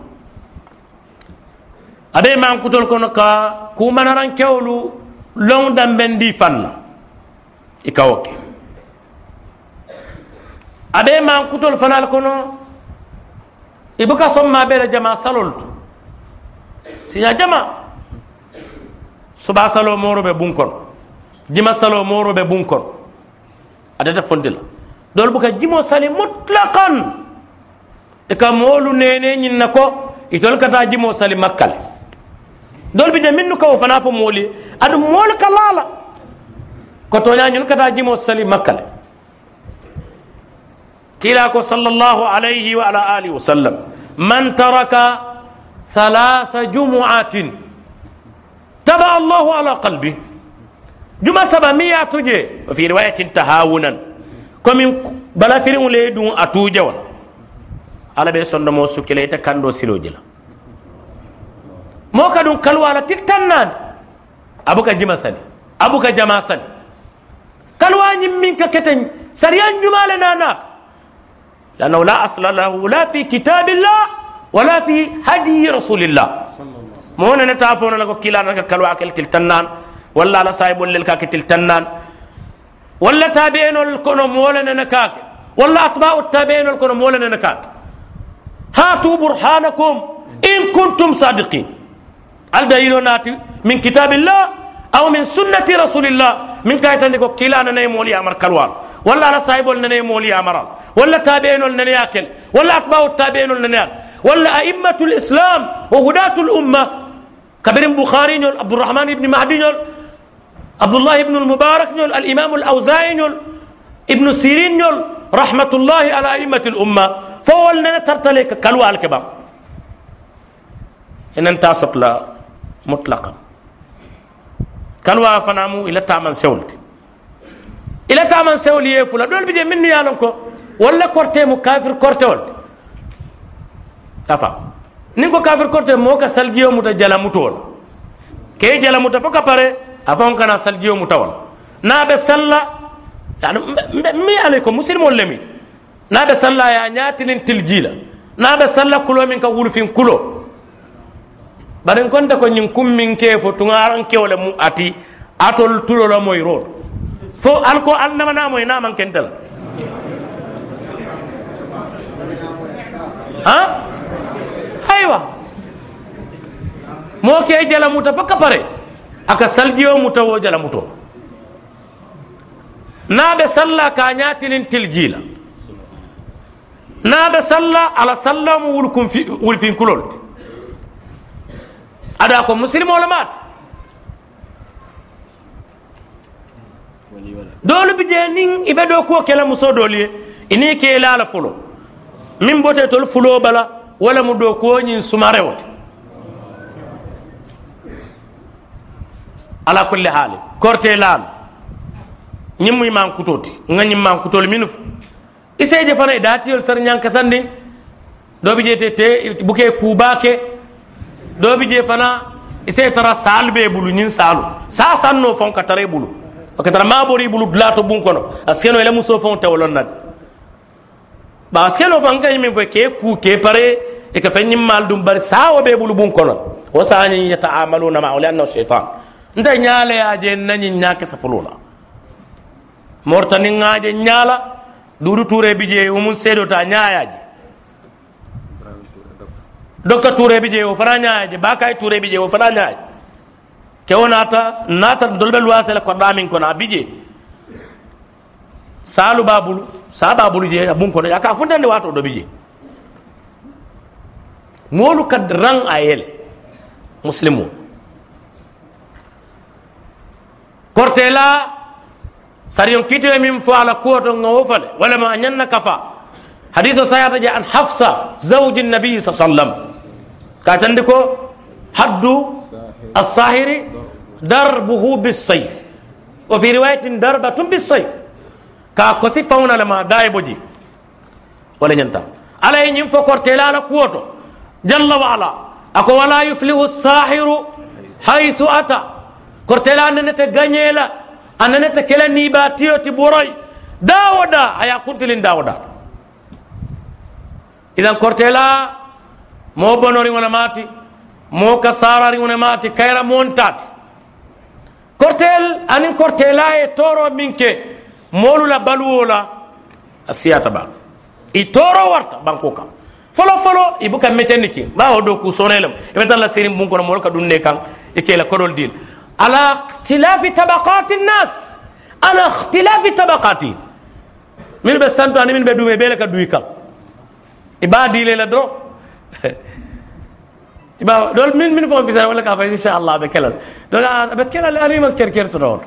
ade man kutol kono ka kumanaran kewlu lon damben di fanna i ka wo ke. Ada ye mankutolu fana le kono i buka somma be le jama salolu to. Siña jama suba salo moro be bun kono jima salo moro be bun kono adata fonti la. Dolu buka jimo sali mutlaqan i ka moolu nene ñin na ko itolu kata jimo sali makka le. Dolu bi je minnu kawo fana fo moolu ye adu moolu ka laa la. كتونا نلقتا جيمو سالي مكال كيلاكو صلى الله عليه وعلى آله وسلم من ترك ثلاث جمعات تبع الله على قلبه جمعة سبمية توجي في رواية تهاونا كم بلا فيلم ليدون أتوجي ولا على بس أن موسو كليتا كان دو سلوجلا موكا دون كلوالا تلتنان أبوك جمع سالي أبوك جمع سالي min ka keten sariyan jumale nana لأنه لا أصل له لا في كتاب الله ولا في هدي رسول الله. مو هنا نتعرفون لك كلا نك كلوا أكل تلتنان. ولا على صاحب ولا تلتنان. ولا تابعين الكونو مولا نكاك ولا أتباع التابعين الكونو مولا نكاك هاتوا برهانكم إن كنتم صادقين. الدليل ناتي من كتاب الله؟ أو من سنة رسول الله. من كايت عندك كلا أنا مولي أمر كلوار ولا على صاحب أنا مولي أمر. ولا تابعين لنا ياكل ولا أتباع التابعين لنا ولا أئمة الإسلام وهداة الأمة. كبير بخاري عبد الرحمن بن مهدي عبد الله بن المبارك الإمام الأوزاعي ابن سيرين رحمة الله على أئمة الأمة فولنا ترتلك كلوا الكبام إن أنت لا مطلقا كلوا فنامو إلى تامن سولت إلى تامن سولي يفولا دول بيجي مني يالنكو ولا كورتي مكافر كورتي ولت تفهم نينكو كافر كورتي موكا سالجيو متا جلا متول كي جلا متا فكا باري أفهم كان سالجيو متول نابي سلا يعني مي عليكم مسلم ولا مي نابي سلا يا نياتين تلجيلا نابي سلا كلو من كولو فين كلو bari konta ko ñin kummin ke fo tungaran kewle mu ati atol tulola moy root fo alko alnamana moy naman kentala ha? Aywa mo ke jala muta fa kapare aka saljiyo muta wo jala muto. Naɓe salla ka ñatinin tiljila naɓe salla ala sallamu wulkum wulfinkulol aɗa ko musilmole maata doolu bi jee niŋ i be doo kuwo ke la musoo doolu ye i niŋ ke la la fulo. Miŋ bote tolu fuloo bala wala mu doo kuwo ñiŋ sumarewo ti. Ala kulli haali korte laalu ñiŋ mu i maŋ kutoo ti nŋa ñiŋ maŋ kutoolu minnu fo i seeje fana i daatiyolu sara ñaŋ kasandiŋ doo bi jee te te bukee kuubaa ke do bi je fana ise tara sal be bulu nyin salu sa sanno fon ka tare bulu ka tara ma bori bulu dulato bun kono askeno ele muso fon tawlon nad ba askeno fon kay min fo ke ku ke pare e ka fen mal dum bar sawo be bulu bun kono wa sani yata'amaluna ma ulanna shaytan nda nyaale ya je nani nyaake sa fulula mortani ngaaje nyaala dudu ture bi je umun sedo ta nyaayaji dokka ture bi je o fana ñaaje ba kay ture bi je o fana ñaaje kewo naata naata dolɓe luwase la koɗɗa min kono a bije saalu babulu sa babulu je abun kono aka funtande wato ɗo bije moolu kad ran a yele muslimu kortela sariyon kitoye min fo ala kuwoto nga wo fale a kafa hadise sayata je an hafsa zawji nabii sa كاتندي كو حد الصاهر ضربه بالسيف وفي رواية ضربة بالسيف كا كوسي فونا لما داي بوجي ولا ينتا على ين فكر تلانا كوتو جل وعلا أكو ولا يفلح الساحر حيث أتى كرتلان نتا غنيلا أنا نتا كلا نيباتيو تبوراي داودا أيا كنت لين داودا إذا كرتلا mo bonoriŋone maati mo ka sarariŋone maati kayra montaati kortel aniŋ kortela ye toro miŋ ke moolu la baluwo la a siyata baa i toro warta banko kaŋ folo folo i buka metenni kiŋ bawo do ku sone lem i be tara la siriŋ buŋ kono moolu ka duŋ ne kaŋ i ke la kodol diil ala ikhtilafi tabakati nnas ala ikhtilafi tabakati minnu be santo ani minnu be dume bee le ka duyi kaŋ i baa diile la doro wala ka fa inshallah be kelal do be kelal ani ma ker ker so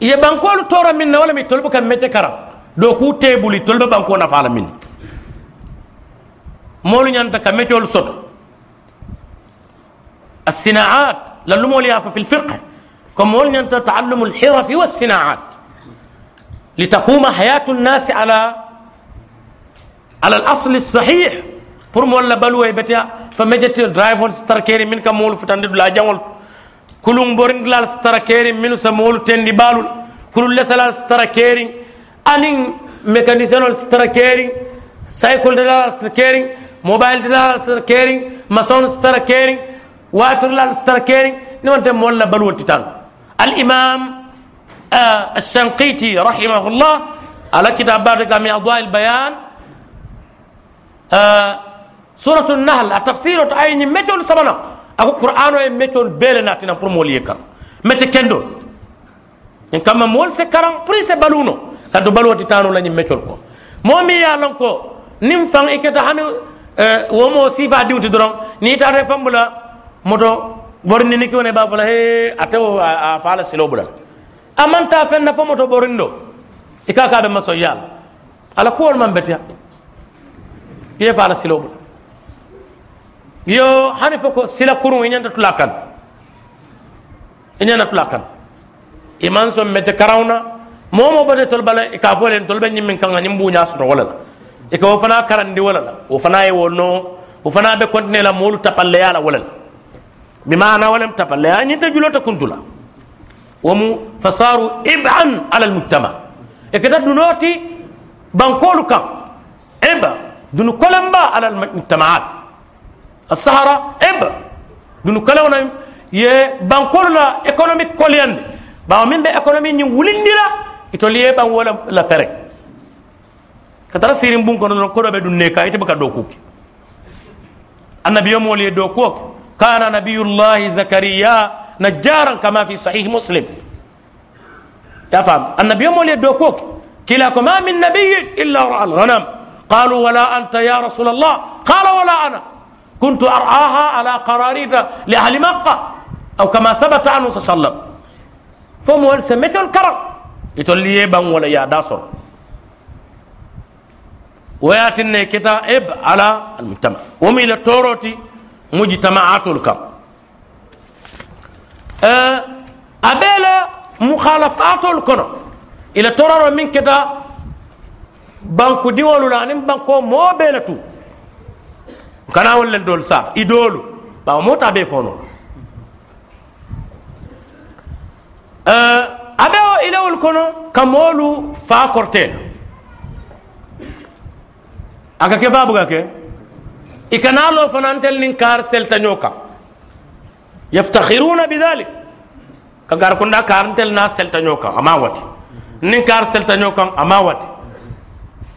ye bankolu tora min na wala mi tolbu kam mete kara do ku tebuli tolbe banko na fala min molu nyanta ka metol soto الصناعات للمول يافا في الفقه كم مول تعلم الحرف والصناعات لتقوم حياة الناس على على الاصل الصحيح pour mo la balu way betia fa mejete driver star keri min kam mol futande la jangol kulum borin lal star keri min sa mol tendi balul kulul lesal star keri anin mécanicien star keri cycle de la star keri mobile de la star keri mason star keri wafir lal star keri ni wonte mol la balu titan al imam الشنقيطي رحمه الله على كتاب بعد من أضواء البيان e métiol beele natina pour mool ye kan métier kendol en kamma mool se karan pour se baluno kaddo baluwati tano la ñi métiol ko momi ya lon ko nim fan iketa hani womo sifa diwti doron ni tare fambula moto borni ni kiwone ba fala he atewo a fala silo bulal amanta fenna fo moto borindo ikaka be maso yal ala kuwol man betia ye fala silo bulal yo hani fo sila kurun iñanta tula kan iñana tula iman son mete karawna momo bade tol bala ka fo len tol be ñimmin kan ñim buña soto wala la e ko fana karandi wala la o fana e wonno o fana be kontine la molu tapalle yala wala la bi maana wala tapalle ya ñinta julota kuntula womu fasaru iban ala almujtama e kata dunoti bankolu kan iba dunu kolamba ala almujtamaat السهرة إب دون كلامنا يه بانكور لا إيكونومي كوليان باو من بي إيكونومي ني وليندي لا إتوليه بان ولا لا فرق كتر سيرين بون كونو كورو بي دون نيكا إتي بكا دوكوك النبي يوم ولي دوكوك كان نبي الله زكريا نجارا كما في صحيح مسلم يا فهم النبي يوم ولي دوكوك كلاكم ما من نبي إلا رأى الغنم قالوا ولا أنت يا رسول الله. قال ولا أنا. كنت أرعاها على قراريط لأهل مكة. أو كما ثبت عنه صلى الله عليه وسلم. فمول سميت الكرم يتول لي بان ولا يا داسر وياتني كتا اب على المجتمع ومن التوروتي مجتمعات الكم أبيلا مخالفات الكرم إلى تورو من كتا بانكو ديولو لانم بانكو مو بيلتو kana wollen dol sa idolu ba mota be fono euh abe o ilewol kono kamolu fa kortel aka ke fa buga ke ikana lo fanantel nin kar selta nyoka yaftakhiruna bidhalik ka gar kunda karntel na selta nyoka ama wati nin kar selta nyoka ama wati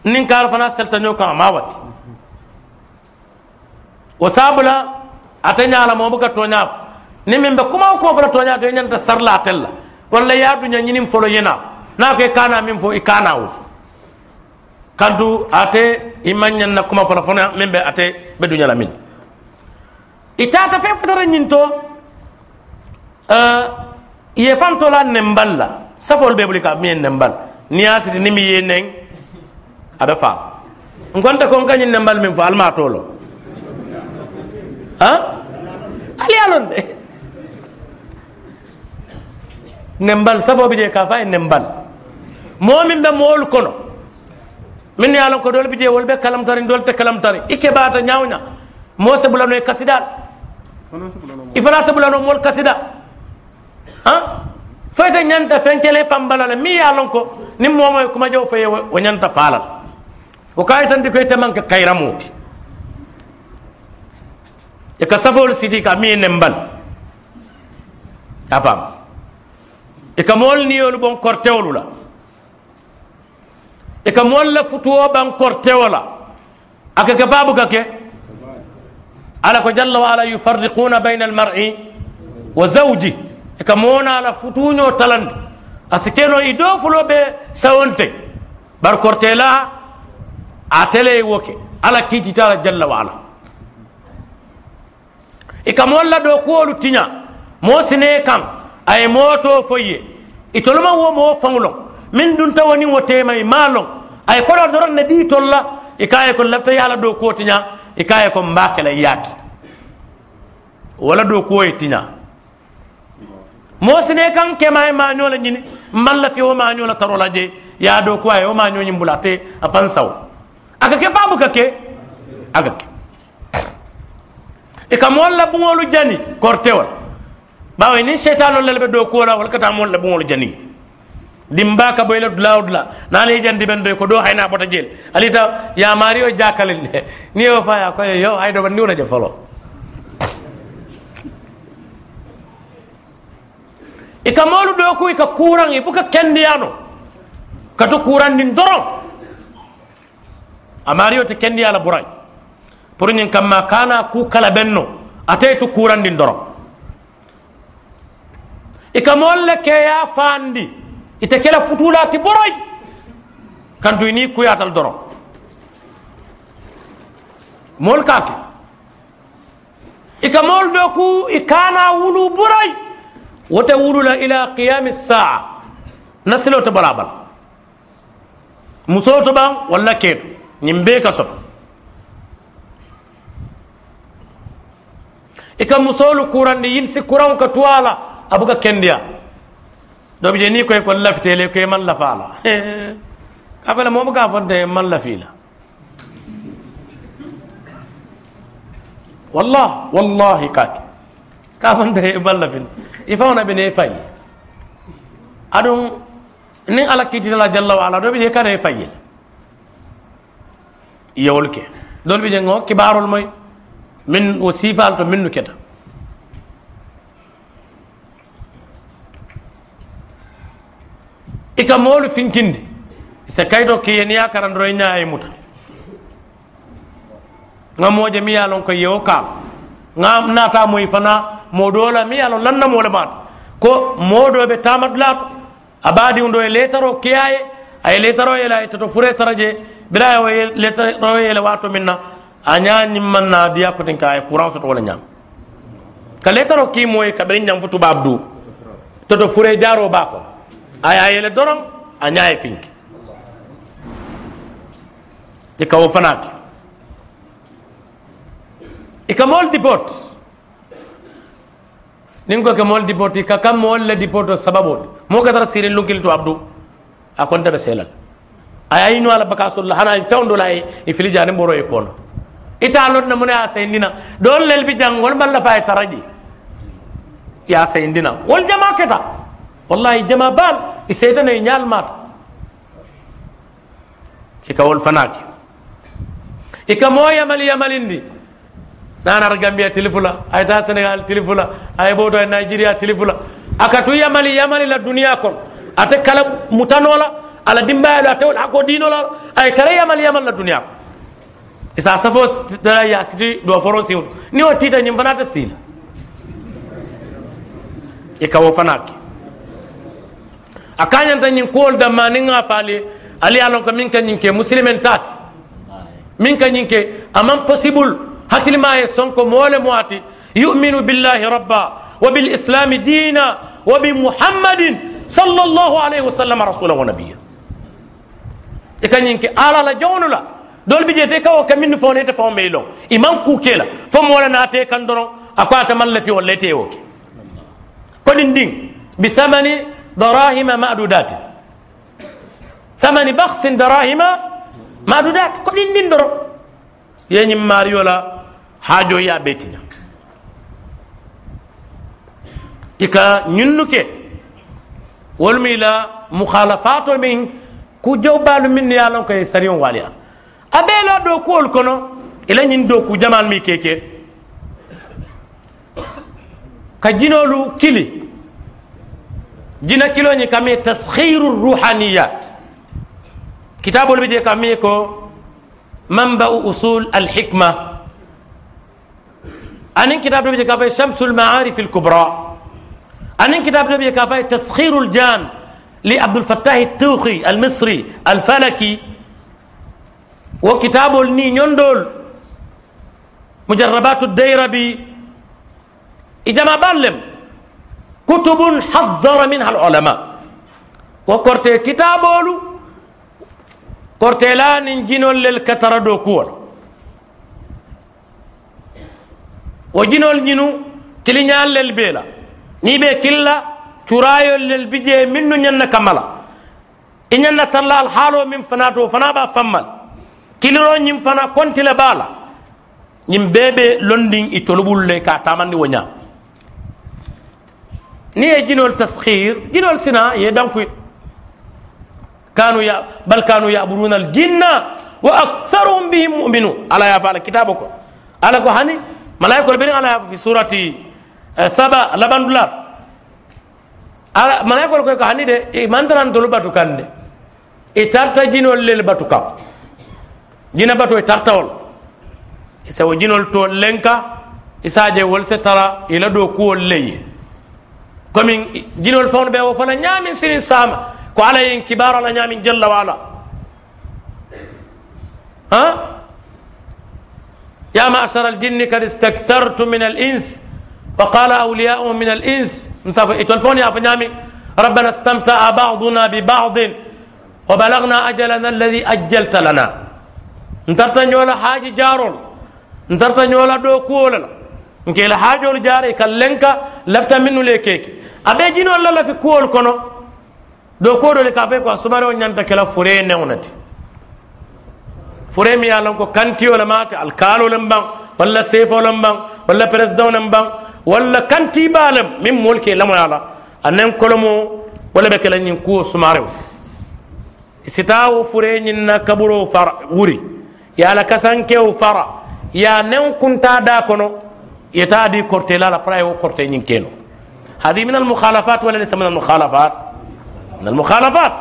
nin kaar fana selta ñoo kan ma wati o sabula ate ñaala moo buka toñaaf ni min be kuma o kuma fola toñaato ñanta sarla tel la walla yaaduña ñinin folo yenaaf naa ko i kana min fo i kana wo fo. Kantu ate i maññan na kuma fola fana min be ate be duña la min i taata fe fotara ñin to eh, ye fantola nen bal la. Safol be buli ka miyen nen bal ni ye siti ni mi ye neng abe fa ngonta ko kanyin nembal min fo alma tolo ha ali alon de nembal safo bi je ka fa nembal momin be mol kono min ya lon ko dol bi je wol be kalam tari dol te kalam tari ike bata nyawnya mo se bulano e kasidal ifana se bulano mol kasida ha fayta nyanta fenkele fambala la mi ya lon ko nim momo kuma jaw fe wo nyanta falal kayitan di ko temanke kayramuti e ka safol siti ka mi nembal afam e ka mol niyolu bon kortewolu la e ka mol la futuwo ban kortewo la aka ke fabu ka ke ala ko jalla wa ala yufarriquna bayna almar'i wa zawji e ka a tele e woke ala kiititala jalla wa ala i ka moolu la doo kuwolu tiña moo sine kaŋ a ye moo to fo ye itolu maŋ wo moo faŋo loŋ miŋ dunta wo niŋ wo teema i maa loŋ a ye kodoo doroŋ ne dii tolu la i ka a ye ko lafita ye a la doo kuwo tiña i ka a ye ko mbaa ke la yaaki wo la doo kuwo ye tiña. Moo sine kaŋ kema ye maañoo la ñini mbaŋ la fi wo maañoo la taroo la je ye a doo kuwa ye wo maañoo ñiŋ bula a te a faŋ sawo. A ka ke faa buka ke a ka ke e ka moolu la buŋolu jani kortewol bawo niŋ seytaanol le be doo kuwo la walla ka taa moolu la buŋolu jani dimba ka boyle dulawo dula naani ye jandi ben doy ko do hayna bota jeel alita ya mario jakalel de ni yo fa ya ko yo hay do ban niwna je folo e ka moolu do ko ka kuran e buka kendiyano ka to kuran din doron a mario te kendiyala buray pour ñin kana ku kala benno ataytu kurandin doro ika molle ke ya fandi ite kela futula ti boroy kantu ni kuyatal doro mol kake ika mol do ku wulu wote wulula ila qiyam as-sa'a nasilo to balabal muso to ban walla keetu ñim be ka soto ika musolu kurandi yilsi kuran ka tuwala abuka kendiya do bi je ni koy ko lafitele koy man lafala ka fele mo ga fonte man lafila wallah wallahi kake ka fonte man lafila ifawna bene fay adun ni ala kititala jalla wa ala do bi je kane fayil yewol ke. Ɗon ɓe jeng o kibarol moy min o siifal to minnu keta. Ika moolu finkindi so kayto kiyeniya karandoro ña e muta. Ga mooje mi yalon ko yewo kaam ga naata moy fana moɗola mi yalon lannamole mata ko mooɗoɓe tamat laato. A baadi ɗo e letaro kiyaye aye letaro ela e toto e fure tara je bira rowe yele wato min na a ñañimman na diya kotin ka ye courant soto wala ñam ka letaro ki moye ka kabiri ñam fo tubab du toto fure jaro ba ko aya yele doron a ñaye finki i ka wo fanaki i ka mool dipot nin ko ke mool dipot i ka kam mool le dipoto sababote mo ka tara sirin lunkil to abdu. A konta be selal. Aya yino ala baka sol hana fewndo la e fili jani mboro e kono ita lon na mun ya sayndina don lel bi jang wol balla fa taraji. Ya sayndina wol jama keta. Wallahi jama bal e seytane ñal mata e ka wol fanaki e ka mo yamal yamalindi nanar gambia tilifula ay ta sénégal tilifula ay boto e nigeria tilifula. Akatu yamali yamali la duniya kon. Ate kala mutanola ala dimbayalo ate wol hako dinola ay kala yamali yamal la duniya kon isa safo tara ya siti do foro siwul ni o tita nyim fanata sila e kawo fanaki akanyanta nyin kol da maninga fali ali alon ko min kan ke muslimen tati min kan ke amam possible hakili ma e sonko mole moati yu'minu billahi rabba وبالإسلام دينا وبمحمد صلى الله عليه وسلم رسولا ونبيا إكان ينكي آلا لا جون لا دول بيجي تيكا وكمين فوني تفهم ميلو إمام كوكيلا فمولا ناتي كان درون أكوا تمال في ولا تيوكي كل دين بثمن دراهم معدودات ثمن بخس دراهم معدودات كل دين درون يعني ماريولا حاجو يا بيتنا ke wolmu ila mukhalafato min ku jawbalu min ya lon koye sariyon waliya a ɓeela ɗo kuwol kono ila ñin do ku jamal mi keke ka jinolu kili jina kiloñi kami taskhiru ruhaniyat kitabol ɓe je kami ko manba'u usul alhikma anin kitab ɗo ɓe je ka fay shamsul ma'arif al-kubra أنا كتاب نبي كافي تسخير الجان لعبد الفتاح التوخي المصري الفلكي وكتاب الني يندول مجربات الديربي. إذا ما بالم كتب حذر منها العلماء. وكرت كتابولو كورتيلان جنول للكتردو كول وجنول جنو كلينيال للبيلا. ni be killa curayol lel bije minnu ñanna kamala i ñanna talla al haalo min fana to fana ba fammal kiliro ñim fana kontile bala ñim bebe londin i tolubul le ka tamandi wo ni ye jinol taskhir jinol sina ye dankuy kanu ya bal kanu yaburuna al jinna wa aktharuhum bihim mu'minun ala ya fala kitabo ko ala ko hani malaikol beri ala ya fi surati saba labandulat ala malaikol koy ko hani de e mantaran tolu batu kande e tarta jinol lel batu kam jina batu e tartawol isa wo jinol to lenka isaje wol se tara ila do kuwol leye komin jinol fawno ɓe wo fana ñamin sinin sama ko ala yen kibar ala ñamin jalla wala ha يا معشر الجن قد استكثرت من الإنس وقال أولياء من الإنس. يتولفوني يا فنامي ربنا استمتع بعضنا ببعض وبلغنا أجلنا الذي أجلت لنا. انترت نيولا حاج جارول. انترت نيولا دو كولا انكي لحاج الجاري كاللنكا لفت منه ليكيك أبي جينو الله في كول كونو. دو كولو لكافيكو أصبرو نيانتا كلا فورين نونتي فورين ميالنكو كانتي ولا ماتي الكالو لنبان ولا سيفو لنبان ولا برزدو لنبان wala walla kanti balam min molke lamo yala anen kolomo wala be kala nyin kuwo sumare sitawo fure nyin na kaburo fara wuri ya la kasanke fara ya nen kunta da kono يتادي كورتي لا براي وكورتي نينكينو هذه من المخالفات ولا ليس من المخالفات من المخالفات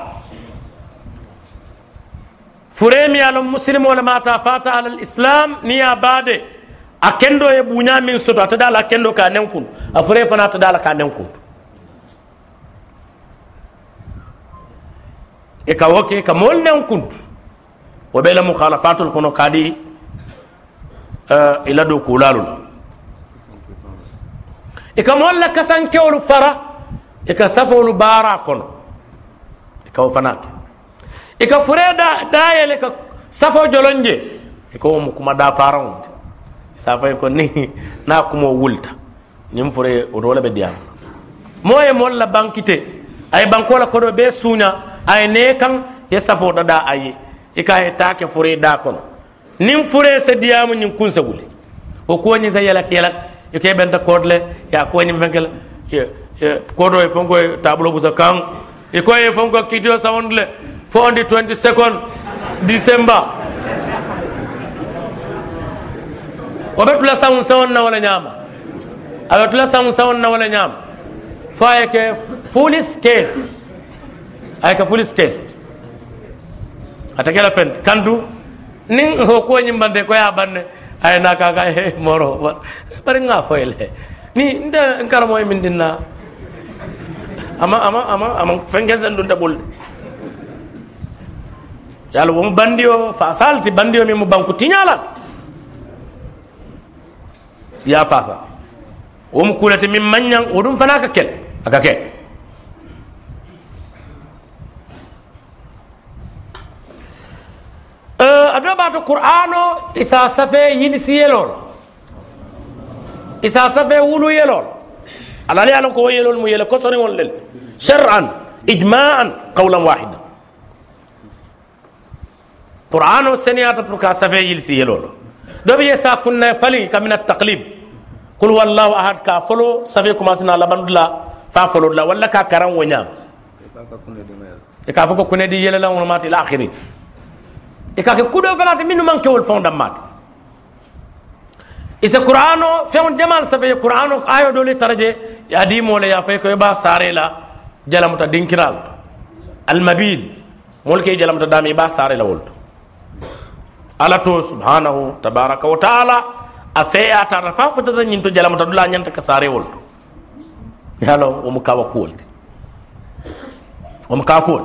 فريمي على المسلم ولا ما تفات على الاسلام نيا a kendo ye buña min soto ata dala kendo ka nen kun. A fure fana ata dala ka nen kun. E ka woke ka mol nen kun. Wo be la mukhalafatul kono kadi uh, eh, ila do kulalu la i e ka mol la kasankewolu fara i ka safoolu baara kono. I ka wo fana ke. E ka fure da dayele ka safo jolonje i ka wo mu kuma da faraŋo ti safay ko ni na kumo wulta. Nin fure o dole be diam. Moye molla bankite. Ay bankola kodo be sunya ay ne kan ya safo dada ayi ika e he take fure da kono. Nin fure se diam nin kunsa wuli. O ko ni sayala e kela ike benta kodle ya ko ni bengela kodo e fonko e tablo busa kan e ko e fonko kidio sound le 20 second december. oɓe tula saŋu saŋon na wala ñaama. Aɓe tula saŋu saŋon na wala ñaama. Fo aye ke fulis case aye ke fulis case ata kela fente kantu nin ho ko ñimbande ko ya banne aye na kaka *laughs* he moro bari nga foyle ni nte nkaramo e min dinna ama ama ama ama fenken sen ɗum taɓolde yo allah womo bandi o fa salti bandi o min mo banku tiñalat ya fasa wo mu kulati min manyan wo dum fana ka kel aka kel ado ɓato qur'ano isa safe yilisi yelol isa safe wulu yelol alani alan ko yelol mu yele kosoni won lel shar'an ijma'an qawlan wahida qur'ano seniyata pour ka safe yilisi yelol دبي يسا كنا فلي كمن التقليب. قل هو الله أحد كافلو. سفي كما سنا لبن لا فافلو لا. ولا كاكران ونيا إكافو كنا دي يلا لا ونمات إلى آخره إكاك كودو فلات من من كول فوندمات إذا القرآن في يوم جمال سفي القرآن آية دولي ترجع يادي مولي يافي كي با ساري لا. جلام تدين كرال المبيل. مولكي جلام تدامي با ساري لا ولتو. ala to subhanahu tabaraka wa taala a feeyatata fa fotata ñin to jalamata dula ñanta ka sarewol to. Yalo womo kawa kuwol ti. Womo kawa kuwol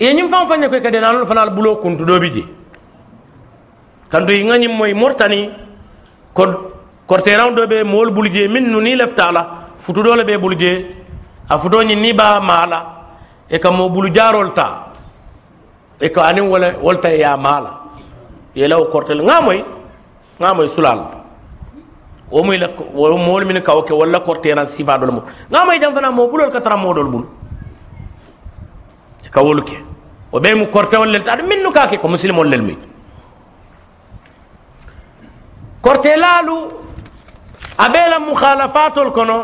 ye ñim fan fañe koy kadi nanol fanal bulo kuntu ɗoɓi je. Kanto i gañim moy mortani ko korteran ɗo ɓe mool bulu je min nu ni leftala futuɗole ɓe bulu je a futoñin ni ba maala e kam mo bulu jarol ta e ka anin wala wolta ya mala ye law kortel ngamoy ngamoy sulal o muy la o mol min ka o ke wala korteran sifa do mo ngamoy jam fana mo bulol ka tara modol bul ka woluke o ɓe mu kortewol lel aɗa minnu kake ko musilimol lel mi korte laalu a ɓeela mukhalafatol kono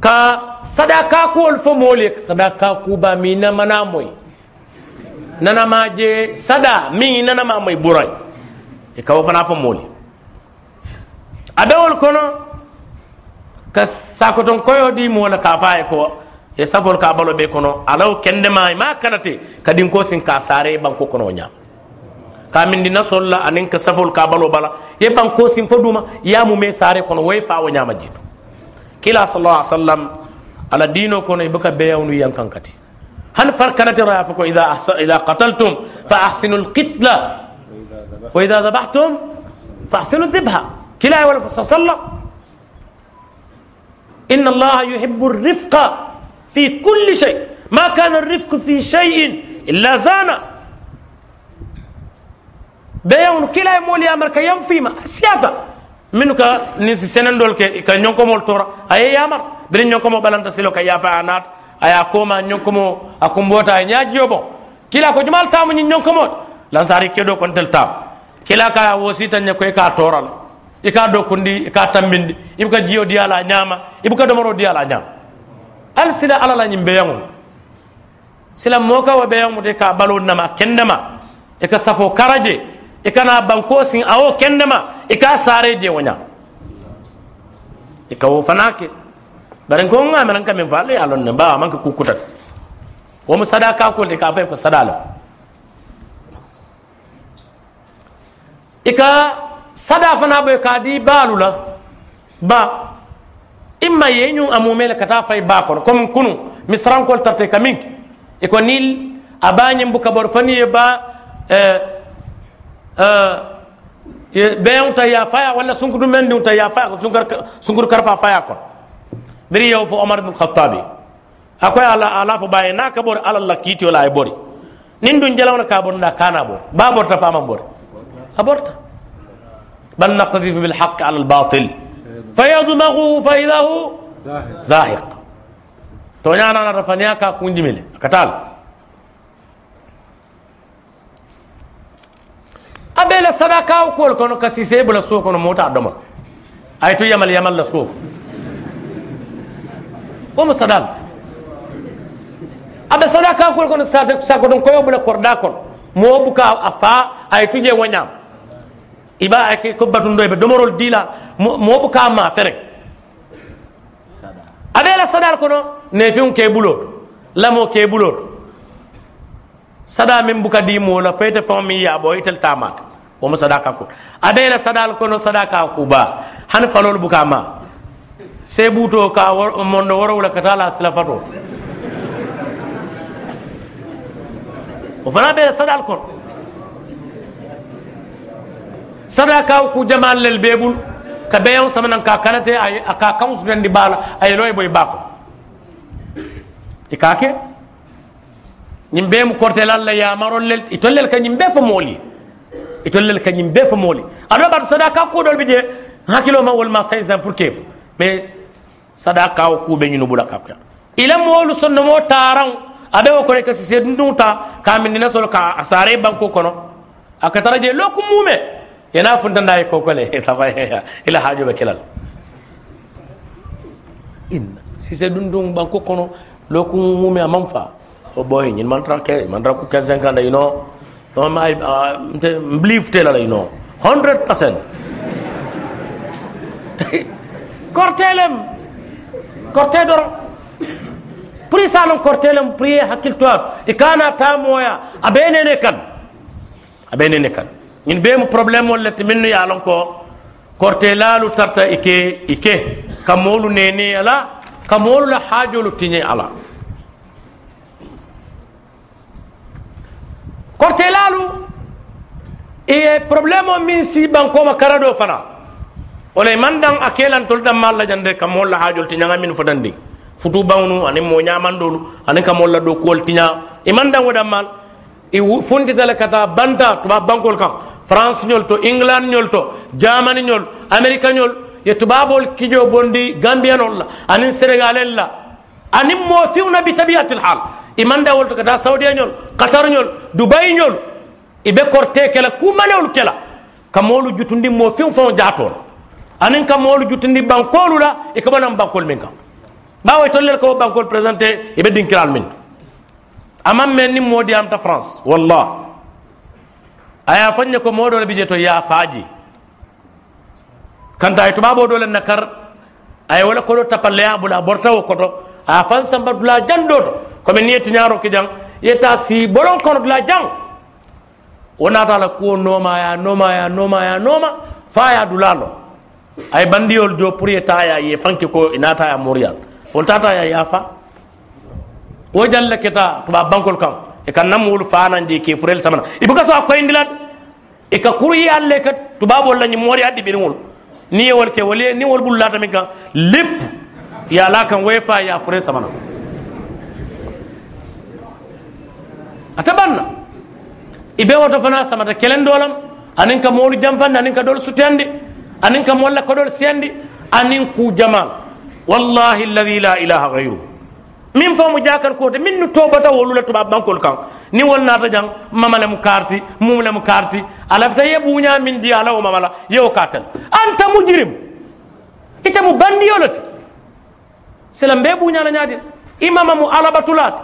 ka saɗa kakuwol fo mooli saɗa kakuba mi namana moy nanama je sada min nanama may ɓuroy. E kawo fana fo mooli. A adawol kono ka sakoton koyo di mola ka faye ko e safol ka balo ɓe kono alaw kendema ma kanate kadin ko sin ka sare banko kono o ñam ka min ndi nasolla anin ka safol ka balo bala ye banko sin fo duma yamume sare kono woye fa o ñama jiɗo kila sallallah alih w sallam ala dino kono e boka beyawnu yankan kati هل فركنت رافق إذا أحس... إذا قتلتم فأحسنوا القتلة وإذا ذبحتم فأحسنوا الذبحة كلا ولا صلى إن الله يحب الرفق في كل شيء. ما كان الرفق في شيء إلا زانه بيون كلا مولي أمر كيام فيما سياتا. منو كا نيس سنندول كي كا نيونكو مول تورا. أي يامر برين نيونكو مو بلانتا سيلو كا يافا أنات aya koma ñonkomo a kumbota a ñajiyo bon kila ko jumal tamu ñin ñonkomot lansari kedo kon tel tam. Kila ka wosita ñe koy ka toral i ka do kundi i ka tambindi. Ibuka jiyo diyala ñama ibu ka domoro diyala ñama al sila ala la ñim beyaŋo sila moka wa beyaŋo te ka balo nama kendema. E ka safo karaje. E kana banko sin awo kendema. I ka sare je wo ñama i ka wo fana bari ko nga men kam fa le alon ne ba man ko kukutat wo mu sadaka ko de ka fa ko sadala. Ika sada fana be ka di balula ba imma yenyu amumele kata fay ba ko comme kunu misran ko tarte kamink iko nil abanye mbuka bor fani ba euh euh be ta ya faya wala sunkudu men ta ya faya sunkur karfa faya ko biri yow fo omar ibn khattabi akoy ala ala fo baye na ka bor ala la kiti wala ay bori nin dun jalawna ka bor na kana bor ba bor ta fama bor aborta bal naqdhifu bil haqq ala al batil fayadmaghu fa idha hu zahiq to nyana na rafania ka kunjimile katal abela sadaka ko kono kasi sebula so kono mota doma ay to yamal yamal la so womo sadal aɓe sadaka kol kono sako ɗon koyo ɓula korɗa kon mo buka a fa ay tuje woñam iba ay ko batundo ɓe domorol dila mo buka ma fere aɓe la sadal kono ne fiun ke ɓulot lamo ke ɓulot sada min buka di mola feyte fon min yaɓo itel tamat womo sadaka kol aɓe la sadal kono sadaka kuba han falol buka ma sebuto ka mondo woro wala katala silafato o fana be sadal kon. Sadaka ku jamal lel bebul ka beyon samanan ka kanate ay ka kan su di bala ay loy boy bako. Ikake ñim be mu korte lalla ya marol lel itollel ka ñim be fo moli itollel ka ñim be fo moli ado bat sadaka ko dol bi je hakilo ma wol ma 5 ans pour kef. Mais sadaka o kuɓe ñunu ɓula kapya ila moolu sonno mo taran aɓe o kone kasi se ndunta ka min dina solo ka a sare banko kono a ka tara je loku mume yana funtanda e kokole safa ila hajoɓe kelal inna si se ɗum ɗum banko kono loku mume a man fa o ɓoy ñin mantra ke mantra ku 15 50 you know no ma believe telala you know 100 percent kortelem korte doro puri salon kortelem priye hakkil to e kana tamoya abenene kan abenene kan in be mo problème wol lette minnu yalon ko korte lalu tarta ike ike kamolu nene ala kamolu la hajolu tinye ala korte lalu e problème min si banko ma karado fana wala man dan a kelan tol dan malla jande kam molla hajol ti nyanga min fodandi futu bawnu ani mo nyamandolu ani kam molla do kol tinya e man dan wada mal e fundi tale kata banta tuba bankol kam france nyol to england nyol to germany nyol america nyol ye tubabol kijo bondi gambianol la ani senegalel la ani mo fiuna bi tabiatil hal e man da wolto kata saudi nyol qatar nyol dubai nyol e be korte kala kumanewol kala kamolu jutundi mo fiun fon jatol anin ka moolu jutindi bankolu la i ka banan bankol min kan bawo tollel ko bankol présenté i be dinkiral min. Aman men ni moo diyamta france wallah a ye fanñe ko moo dole bi je to ya faaji. Kanta ye tubaabo dole na kar a ye wala kodo tapalleya bula a borta wo koto. A fan samba dula jan do to komi ni ye tiñaaro ki jang ye ta si bolon kono dula jang. Wo naata la kuwo noomaya noomaya noomaya nooma faa ye a dula lo. Ay bandiyol jo pour yeta ya ye fanki ko inata ya morial. Wol tata ya yafa wo jalle keta tuba bankol kam. E kan nam wol fanandi ke furel samana. Ibuka so ko indilat e ka kuri alle ka tuba bol la ni mori addi biringol ni wol ke wol ni wol bullata min kan lip ya la kan wefa ya fure samana. Atabanna ibe woto fana samata kelen dolam anin ka molu jamfande anin ka dol sutende anin ka molla ko dol sendi anin ku jamal wallahi alladhi la ilaha ghayru min fo mu jakar kote min tobata wolula tuba bankol kan ni wol nata jang mamale mu karti mumle mu karti alafta ye min di ala mamala ye o katal anta mujrim ita mu bandiyolati selam be bunya la nyadi imama mu alabatulat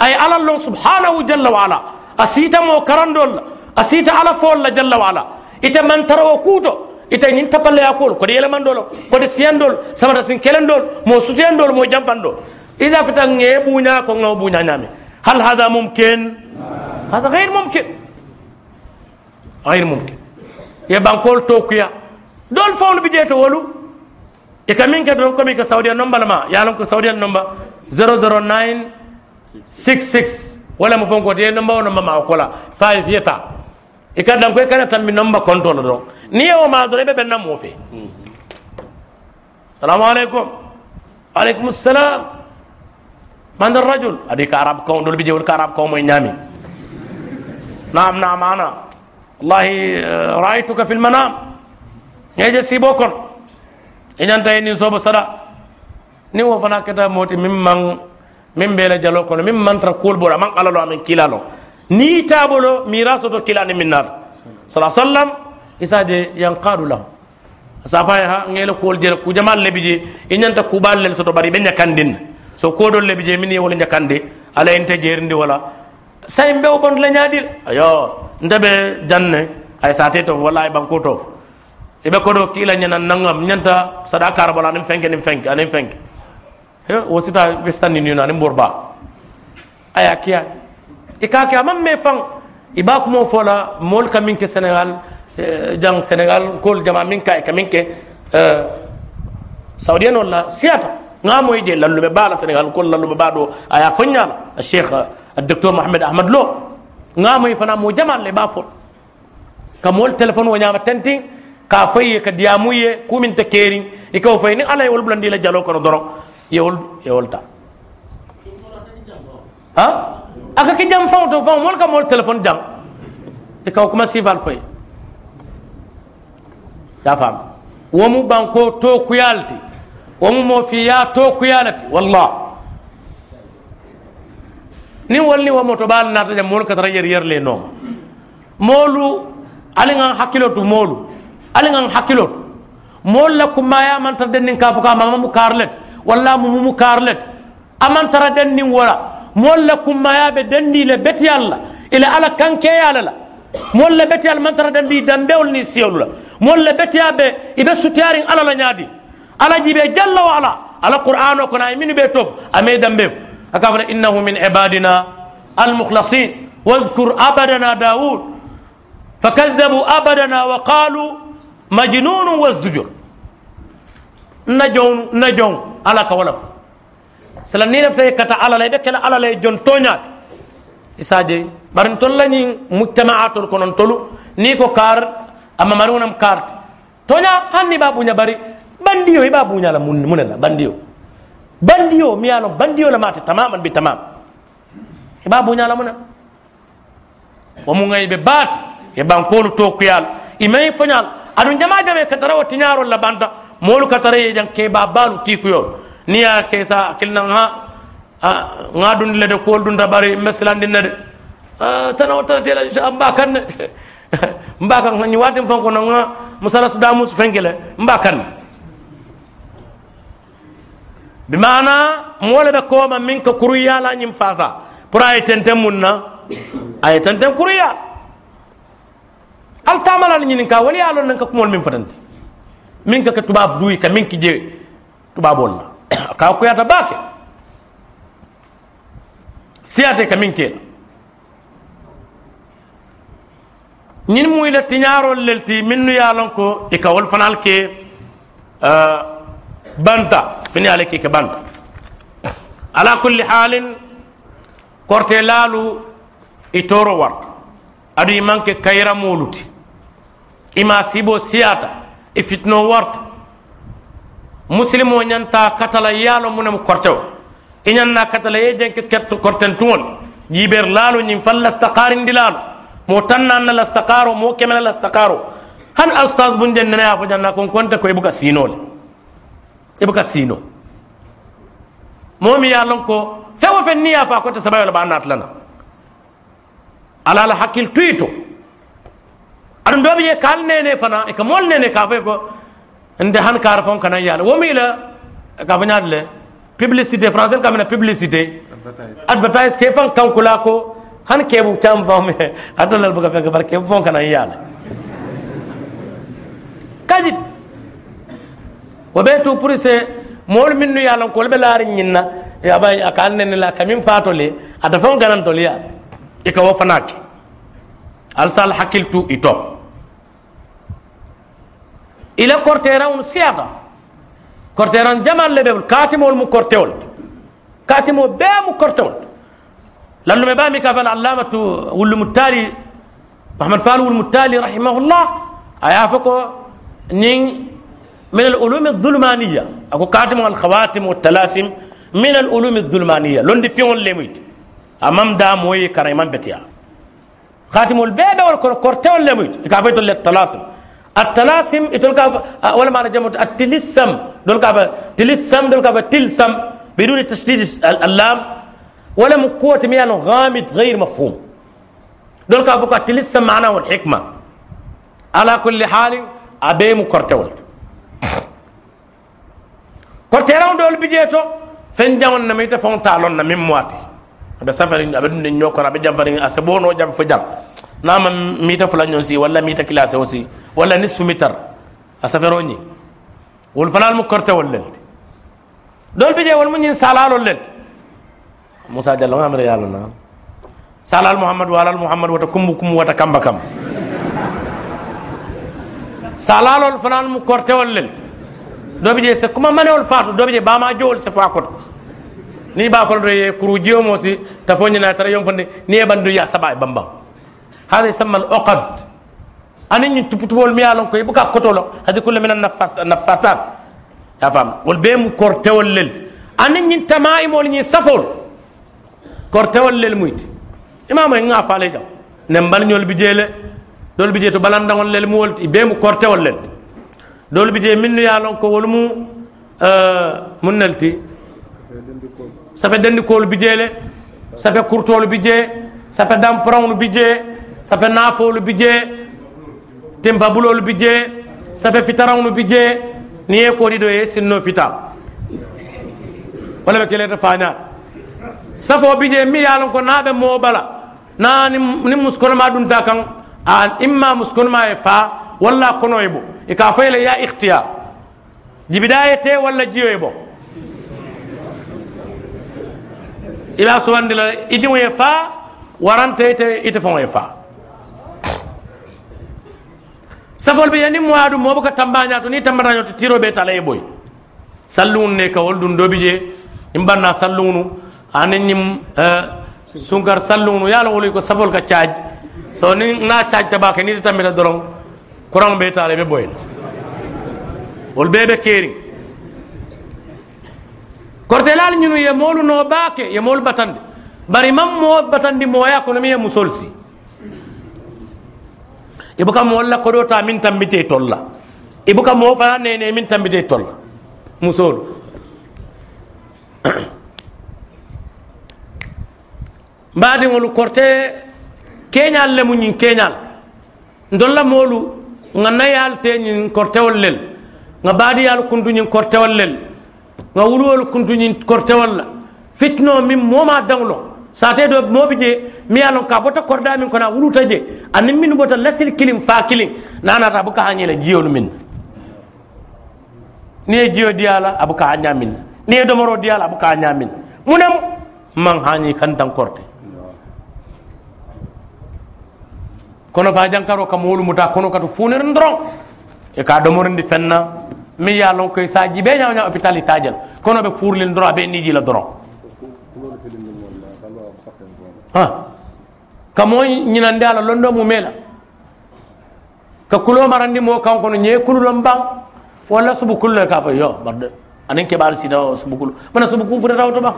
ay ala allah subhanahu jalla wa ala asita mo karandol asita ala fol la jalla wa ala ita man tarawo kuto itay nin tapallaya kol kode yelamandolo kode siyandol samata sin kelendol mo sutiyandol mo janfandol ida fita ŋe buña ko ŋawo buña ñame hal hada mumkin. Hada gayr mumkin. Gayr mumkin. Ye bankol tokuya dol fawlu bi jeeto wolu e ka min ke don komi ko saudia nomba lama yalon ko saudia nomba 00966 wala mo fonko de nomba o nomba ma o kola 5 yeta. يتا ikadam koy kana tammi namba control do ni o ma do be benna mo fe assalamu alaikum alaikum assalam من الرجل أديك عرب كون دول بيجي عرب كون من يامي نعم نعم أنا والله رأيتك في المنام يجي سيبوكم إن أنت إني صوب صدا ni wo fana keta moti min man min bela jalo kono min man tra kul bora man alalo amin kilalo ni tabolo miraso to kilani min nar sala sallam isaje yanqadu lahu. Safa ha ngelo kol jere ku jamal lebije inyanta kubal lel soto bari benya kandin. So kodol le je mini wala jakande ala ente jerndi wala. Say mbew bon la nyaadil ayo ndabe janne. Ay sate to wala ay banko to ibe ko do kila nyana nangam nyanta sadaka rabala nim fenke nim fenke anim fenke. He o sita westani ni na nim borba. Aya kiya ke amam me fang ko mo fola mol kamin ke senegal jang senegal kol jama min kay kamin ke saudiyan wala siata ngamo ide lallume bala senegal ko lallume bado aya fanyala الشيخ الدكتور محمد احمد لو ngamo fana mo jamal le ba fol kamol telephone wo nyama tanti ka faye ka diamuye kumin ta keri e ko fay ni alay wol blandi la jalo kono doro yewol yewol ta ha aka ki jam faw to faw mol ka mol telephone jam e ka kuma sifal fay ya fam wo mu banko to kuyalti womu mo fiya to kuyalati wallah ni wolni womo to bal nata jam molu katara yer yer le no molu ali ngan hakkilotu molu ali ngan hakkilotu mol la kuma ya man tar den ka fuka mama mu karlet walla mu mu karlet aman tara den nin wala mol la kuma ya be den ni le beti alla ila ala kanke ya la mol la beti al man tara den di dambewol ni siyolula mol la beti abe ibe sutiyarin ala la nyaadi ala jibe jalla wa ala ala qur'an ko na min be tof ame dambe akafara innahu min ibadina al mukhlasin واذكر أبدنا داود فكذبوا أبدنا وقالوا مجنون وازدجر نجون نجون على كولف sala ni fe kata alala be kala alala jon toñat isaje barin tollani mujtama'atul konon tolu ni ko kar amma marunam kar. Toña hanni babu nya bari. Bandiyo babu nya la munela bandiyo bandiyo mi yalo bandiyo la mate tamaman bi tamam. Babu nya la munena wa mu ngay be bat e bankolu to kuyal imay fanyal adu jama jame katara wati nyaro la banda molu katara ye jang ke tikuyol. Tikuyol niya ke sa kilna ha nga dun le de kol dun dabari meslandi ne de. Tana wata tela amba kan. Mba kan *laughs* ni watim fanko na nga musala sudamus fenkele mba kan. Bimana mole be koma min ka kuruya la nyim fasa pour ay tentem munna ay tentem kuruya. Al tamala ni nin ka wali alon nan ka kumol min fatanti min ka ka tubab duy ka min ki je tubabol la ka ko yata bake siyate ka min kela ñin muy la tiñaarol lelti min nu yalon ko e ka wol fanal ke uh, banta. Min yale ke ke banta. Ala kulli halin korte lalu i toro warta adu i manke kayra moluti. Ima sibo siyata i fitno warta muslimo ñanta katala yalo munem kortewo i ñanna katala ye jenke korten tuŋol jiber lalu ñin fan lastakarindi lalu mo tannanna lastakaro mo kemela lastakaro han ustad bun den nene afo janna kon konta ko ibuka sinole ibuka sino momi ya ko fewo fen niya fa ko ta sabayo ba nat lana ala la hakil tuito adun dobi ye kal nene fana e ka mol nene ka fe ko nde han kar fon kana yala womi la ka fa nyaadle publicité français ka mena publicité advertise ke fan kankula ko han kebu tam fam atolal buga fek bar kebu fon kana yala kadib wa betu pour se mol minnu yalla ko be laari nyinna ya bay akal nen la kamin fatole ata fon ganan to liya e ka wo fanaki al sal hakiltu ito ila kortera un siata korteran jamal lebe katimol mu kortewol katimo be mu kortewol لأنه ما بامي كفن علامة والمتالي محمد فالو والمتالي رحمه الله ايافكو نين من العلوم الظلمانية. أكو كاتم الخواتم والتلاسم من العلوم الظلمانية. لون دي فيون ليميت أمام دا موي كريمان بتيا. خاتم البيبة والكورتين ليميت كافيت التلاسم. التلاسم كاف ولا ما نجمع التلسم دول كاف تلسم دول كاف تلسم بدون تشديد اللام ولا قوة ميان غامض غير مفهوم. دول كافو تلسم معناه والحكمة. على كل حال أبيم كورتول korteran dol bijeto fen jamon na mita fon talon na mimwati abe safari abe dun nyo kora abe jamfari asebono jam fo jam nama mita fula nyon si wala mita classe aussi wala nisfu mitar asafaro ni wol fanal mu korte wol lel dol bije wol mun salalo lel musa jallo ngamre yalla na salal muhammad walal muhammad wata kumbu kum wata kamba kam salalol fanal mu korte wol lel dobi je se kuma manewol faatu dobi je bama jowol se fa koto ni ba fol re kuru jiyo mo si ta fo nyina tara yom fande ni e bandu ya saba bambam hada yusamma al uqad ani ni tuputubol mi alon ko e buka koto lo hadi kullu min nafas nafasat ya fam wol be mu kortewol lel ani ni tamai mo ni safol kortewol lel muyti imam en nga faale jam ne mbal nyol bi jele dol bi je to balandangol lel mu wolti be mu kortewol lel dolu bi je minnu ya lon ko wol mu mun nalti safe dendi kolu bi jele safe kurtolu bi je safe dampron bi je safe nafolu bi je temba bulolu bi je safe fitarawnu bi je ni ye kodi do ye sinno fita wala be keleta faña safo bi je mi yalon ko naɓe mo bala na ni, ni muskono ma ɗum ta kan a imma muskono ma e fa walla kono e bo e ka fayle ya ihtiyar jibidayete walla jiyo e bo i b'a sugandi la i diŋo ye faa waranta ite ite faŋo ye faa safol be ye niŋ moya du moo buka tambaña to niŋ tambata ño to tiro be tala ye boyi salluŋolu ne ka wolu duŋ doo bi je ñiŋ banna salluŋolu aniŋ ñiŋ eh, sunkar salluŋolu ye a loŋ wolu ko safol ka caaji so niŋ naa caaji taba ke niŋ ite tambita doroŋ kuraŋo be tala i be boyi la wolu bee be keeriŋ kortelal ñunu ye moolu no baake ye moolu batandi bari man moo batandi mooya kono mi ye musol si. I buka moolu la kodoo ta min tambitee tol la. I buka moo fana nene min tambitee tol la. Musoolu *clears throat* mbaadiŋolu korte keñal le mu ñiŋ keñal ndol la moolu ŋa nayaal te ñiŋ kortewol lel. Ŋa baadiyaalu kuntu ñiŋ kortewol lel. nga wuluwolu kuntuñin kortewol la fitno min moma dawlo. Sate do moɓe je mi yalon ka bota korda min kono wuluta je. Anin min bota lasil kilin fa kilin nanata buka hañele jiyolu min. Ni ye jiyo diyala abuka ha ñamin ni ye domoro diyala abuka ha ñamin munem man hañi kantan korte. Kono fa jankaro kam wolu muta kono kato funir doron e ka domorindi fenna. Mi ya lon koy sa jibe nyaa nyaa hôpital itajal kono be furlin ndron be ni la ndron ha? Kamo ñinande ala londo mu mela ka kulo marandi mo kan kono ñe kululon bang walla subu kulle ka fa yo barde anin ke bar sida subu kulu. Mana subu ku futa tawto ba?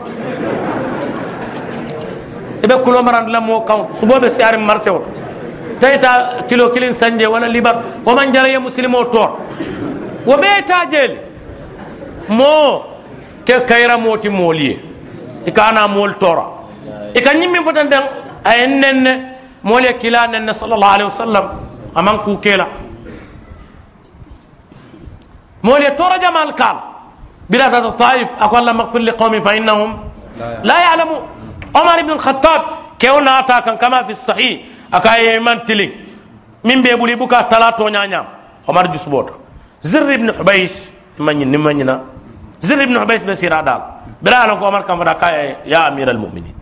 Ibe kulo marandi la mo kan subo be siare marse wo. Tayta kilo kilin sanje wala libar. O man jara ya muslimo tor wo be ta jeli mo ke kayra moti moliye ikana mol tora ikan nyimmin fotan dan ayen nenne mole kila nenne sallallahu alaihi wasallam aman ku kela mole tora jamal kal bila ta taif akon la maghfir li qaumi fa innahum la ya'lamu umar ibn al-khattab kewna ata kan kama fi sahih akaye man tiling min be buli buka talato nyanya umar jusbot manyi ni manyina zir ibn hubays be sirada bila ko umar kan fada kaye ya amir al-mu'minin.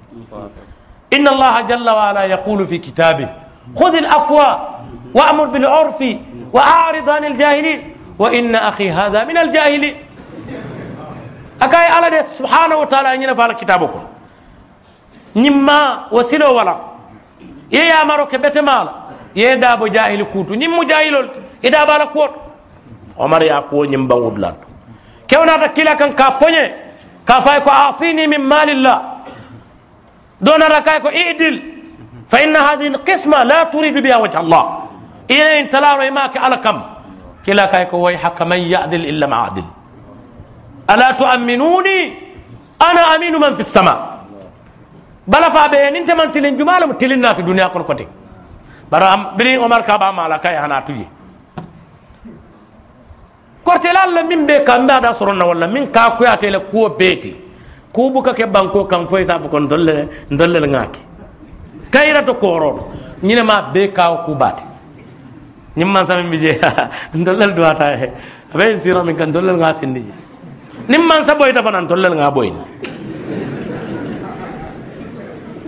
إن الله جل وعلا يقول في كتابه خذ الأفوى وأمر بالعرف وأعرض عن الجاهلين وإن أخي هذا من الجاهلين أكاي على سبحانه وتعالى أن ينفع كتابكم نما وسلو ولا يا يا عمر يقول نم بودلان كيف تكيلا كان كابوني كافايكو أعطيني من مال الله دون ركايكو اعدل فإن هذه القسمة لا تريد بها وجه الله إلى إن تلا ريماك على كم كلا كايكو ويحك من يعدل إلا مع عدل ألا تؤمنوني أنا أمين من في السماء بلا فابين انت من تلين جمال تلين في الدنيا كن كتي برا بري عمر كابا مالا كاي هنا تجي kortela alla min be kanda da soronna walla min ka kuyatele kuwo beeti ku buka ke banko kan foye safo ko ndolle *laughs* ndollel ŋaake kayirato koroɗo ñinema be kawo kubate ñim man samin mbi je ndollel duwata he. Aɓe en siro min kan ndollel ŋa sindi je. Nim man sa ɓoyta fana ndollel ŋa ɓoyni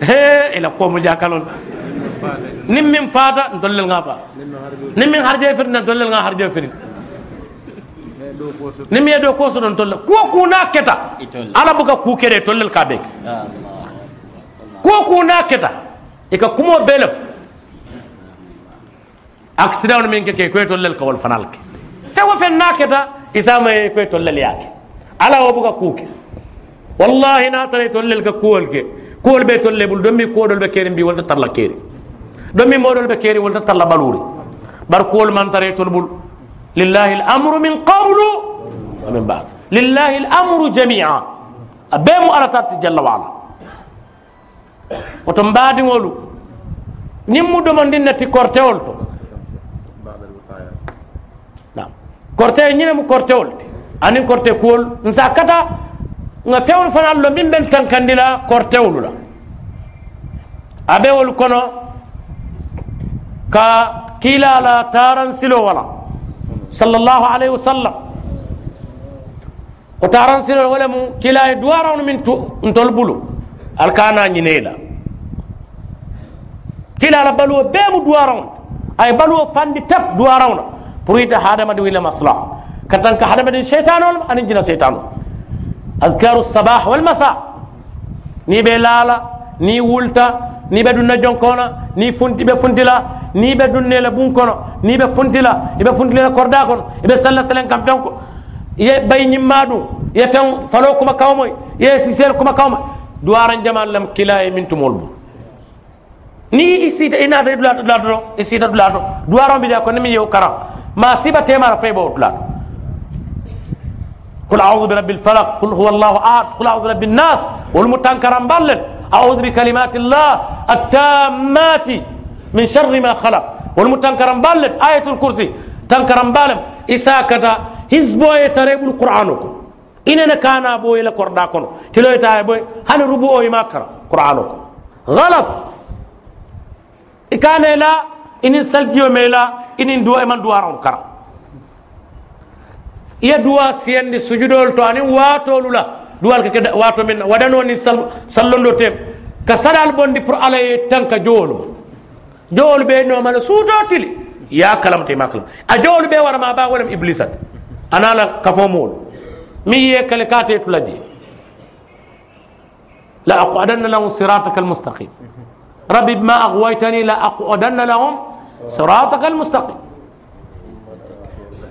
he ila komo jakalol nim min fata ndollel ŋa fa nim min harjo firin ndollel ŋa harjo firin. Ni mi do ko sodon tolle ko ku na keta ala buka ku kede tollel ka be ko ku na keta e ka kumo belef accident min ke ke ko tollel ka wal fanal ke fe wo fe na keta isama e ko tollel yake ala wo buka ku ke wallahi na tare tollel ka kuwol ke kuwol be tolle bul domi ko dol be kere mbi wal talla kere domi modol be kere wal talla baluri bar kuwol man tare tolbul لله الأمر من قبل ومن بعد. لله الأمر جميعا. أبيم أرتات جل وعلا. وتم بعد ولو نمو دمان دين نتي كورتيول تو نعم. كورتي نينم كورتيول أنين كورتي كول. نساكتا nga fewol fana lo min ben tankandila kortewolu la abewol kono ka kila la taran silo صلى الله عليه وسلم وتاران سير ولم كلا دوار من تو انتول بلو الكانا نينيلا كلا بلو بيم دوار اي بلو فاندي تاب دوار بريد هذا ما دويلا مصلح كتنك هذا ما الشيطان ولا ان جنا شيطان اذكار الصباح والمساء ني بلالا ني ولتا ni be lala ni wulta ni dunna ni funti be funtila ni be dunne la bun kono ni be funtila ibe funtila la korda kono ibe salla salen kam fenko ye bay nyimmadu ye fen falo kuma kawmoy ye sisel kuma kawmoy duwaran jaman lam kila e min tumol bu ni isita inata dulato dulato isita dulato duwaran bi ko nimi yew karam ma siba temara fay bo dulato قل أعوذ برب الفلق قل هو الله أحد قل أعوذ برب الناس والمتنكرا بلن أعوذ بكلمات الله التامات من شر ما خلق. والمتنكرا بلن آية الكرسي تنكرا بالم إساكتا حزبو يتريب القرآنكم. إننا كان أبو إلى قرداكم. تلو يتعبوا هل ربو ما كرا قرآنكم. غلط. كان لا إن سلجيو ميلا إن دوا من دوارهم كرا. Iya duwa siyendi sujudol to ani watolu la duwal ka keda wato min wadano ni sal sallondo tem ka sadal bondi pour ala ye tanka jowolu jowolu be no mala suuto tili ya kalam te makalam a jowolu be wara ma ba wala iblisat anala kafo mol mi ye kale kate tulaji la aqudanna lahum siratak almustaqim rabbi bima aghwaytani la aqudanna lahum siratak almustaqim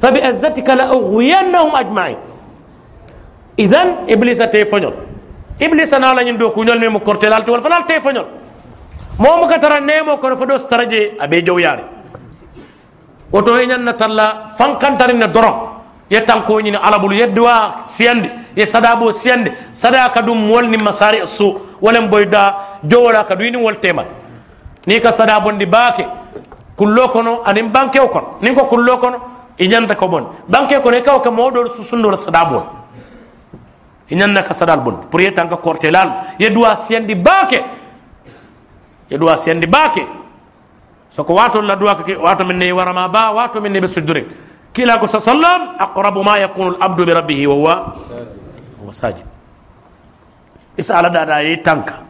فبعزتك لأغوينهم أجمعين. إذن إبليس تيفنيل إبليس أنا لا نيم دوكو نيل ميمو كورتيلالتي ولا فلال تيفنيل موم كتر نيمو كور فدوس ترجي أبي جو ياري. اوتو هينن نتلا فانكن ترين درو يتانكو ني على بول يدوا سيند يا سدابو سيند سدا مول ني مساري السو ولم بويدا جورا كدوين ول تيما نيكا سدابون دي باكي. كلوكونو أنيم بانكيو كون نينكو i ñanta ko bon banque kono kaw ka moɗol susundol sada bon i ñanna ka sadal bon pour yettan ka kortelal yedduwa siyandi baake yedduwa siyandi baake soko wato la duwa ke wato min ne warama ba wato min ne be kila ko sallam aqrabu ma yakunu al abdu bi rabbih wa huwa sajid. Isala da da yi tanka.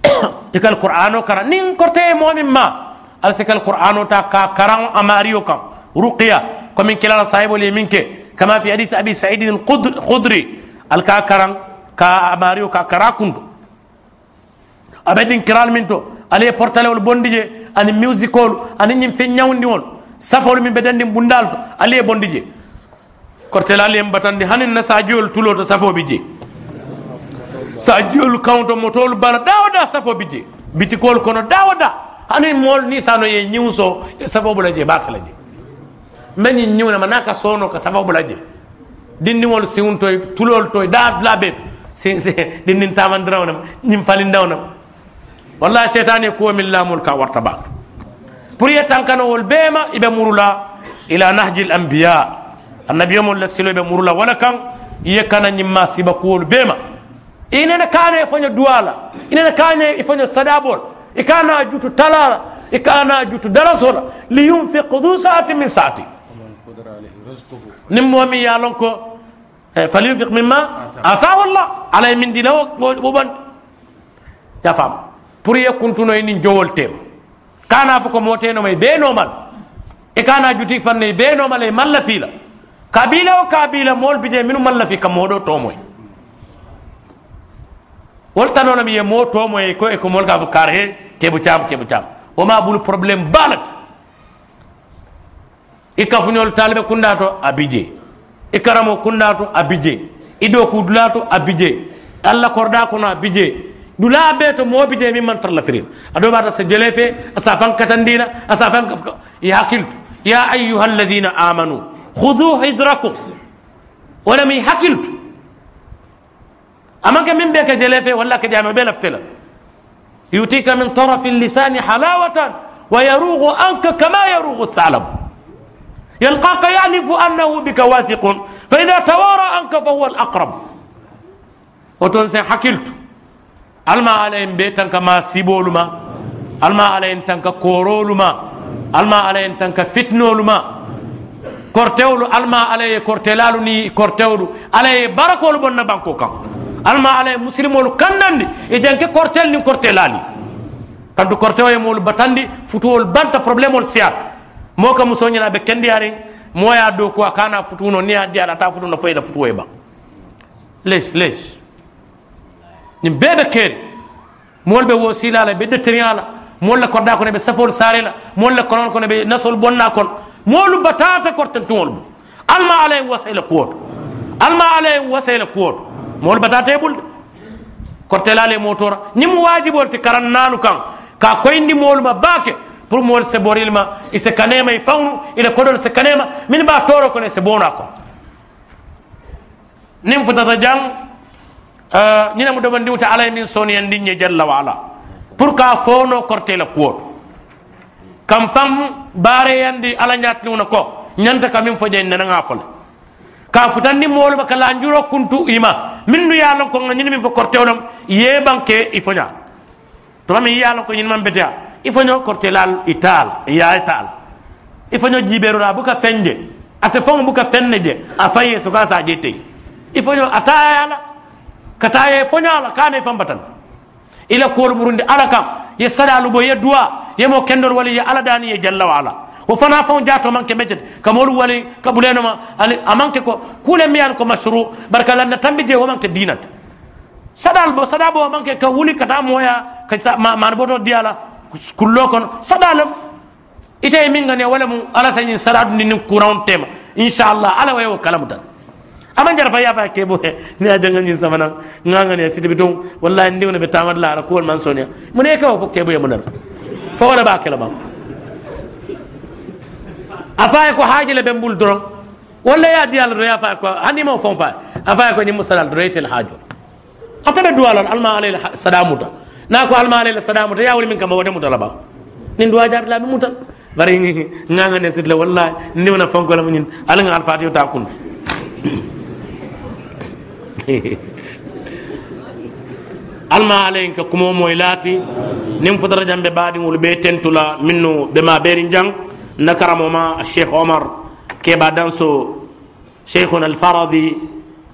*coughs* Ikal qur'ano kara nin korte momin ma al sikal qur'ano ta ka karan amariyo kam ruqiya ko min kila sahibo le minke kama fi hadith abi sa'id al khudri al ka karan ka amariyo ka karakundu abedin kiral min to ale portalewol bondi je ani musicol ani ñim fe ñawndi won safol min ɓe dandi bundal to ali e bondi je kortel ali en batandi hanin na sa jiyol tulo to safoɓe je sa jiyol kawto motol bana dawada safoɓe je bitikol kono dawada hani mol ni sano ye ñiwso e safoɓola je bakala je mani ñiwnama naka sono ka safoɓola je dindiwol siwuntoy tulol toy da laɓe dindin tamandirawnem ñim falindawnam wallahi setani ko min lamul ka warta ba pour yetan kana wol bema ibe murula ila nahji al anbiya annabi mo la silo be murula wala kan ye kana nyimma siba ko wol bema inena kana e fanyo duala inena kana e fanyo sadabol e e sa'ati nimmo mi yalon ko falyunfiq mimma ataahu allah alay min dinawo bo ban ya fam pour ye kuntuno ni jowol tem kana fo ko moteno may be nomal e kana juti fanne be nomal e malla fila kabila o kabila mol bide minu malla fi kam modo to moy ولتنا نعم يموت وما يكو يكو ملك أبو كاره تبو تام تبو تام وما بول بروبلم بالات إكافني ولتالي بكوناتو أبيجي إكرامو كوناتو أبيجي إدو كودلاتو أبيجي الله كوردا كونا أبيجي دولا بيت مو بيجي مين مانتر لفرين أما كان من بيك جلافة ولا كدي عم يعني بيلا يؤتيك من طرف اللسان حلاوة ويروغ أنك كما يروغ الثعلب. يلقاك يعنف أنه بك واثق. فإذا توارى أنك فهو الأقرب. وتنسى حكيلت. ألما على بيتا كما سيبولما. ألما على إن تنك كورولما. ألما على تنك فتنولما. كورتولو ألما على كورتلالوني كورتولو على بركول بنبانكوكا alma ala muslimolu kannandi e janke kortel ni kortelali kantu kortewo ye molu batandi futuwol banta probléme ol siyat mo ka muso ñina be kendiyari moya do ko kana futuno ni a diyara ta futuno foyda futuwo e ba les les ñin bee be keeri moolu be wo siila la be deteriya la moolu le korda kono be safolu saare la moolu le konon kono be nasolu bonna kono moolu batata kortentuŋolu bu alma ala ye wasa alma ala ye wasa moolu batata ye bulde kortela le motora ñiŋ mu waajibolu ti karan naalu kaŋ ka koyindi moolu ma baake pour moolu se boril ma i se kanema i faŋnu ila kodolu se kanema min ba toro kono i se bona kono niŋ futata jaŋ ñine mu domandi wuta ala min soni en dinye jalla wa ala pour ka fono korte la kuwoto kam fam bare yandi ala nyatni una ko nyanta kam min foje nana nga fole ka futandi molu ba kala njuro kuntu ima min nu yalon ko ngani min fo korte onam ye banke ifonya to mami yalon ko nyin man betia ifonyo korte lal ital ya ital ifonyo jibero la buka fenje ate fon buka fenne je afaye so ka sa jete ifoño atayala kataye foñala kane fambatan ila kool burundi ala kam ye sadalu bo ye duwa ye mo kendor wali ye ala dani ye jalla wa ala wo fana fon jato manke mejjet kamolu wali kabuleno ma ali amanke ko kule miyan ko mashru barka lan tambi je wo manke dinat sadal bo sadabo manke ka wuli kata moya ka man boto diala kullo kon sadalam ite min ngane wala mu ala sanin sadadu ni kuran tema inshallah ala wayo kalamutan aman jar fa ya fa ke bo ni a jangan yin samana nganga ne siti biton wallahi ndiw ne be tamad la ra ko man sonia mun e ka fo ke bo yamunar fa wala ba kala ba afa ko haajile be mbul doron walla ya diyal do ya fa ko hani mo fon fa afa ko ni musalal do retel haajo atabe duwalon alma alayhi sadamuta na ko alma alayhi sadamuta ya wuri min kam wata mutala ba nin duwa jabi la bi mutal bari nganga ne sidla wallahi ndiw na fon ko la mun ala nga alfatiyo ta kun alma alayin ka kuma moy lati nin futara jambe baadi wol be tentula minnu be ma berin jang na karamo ma cheikh omar keba danso cheikhuna alfaradi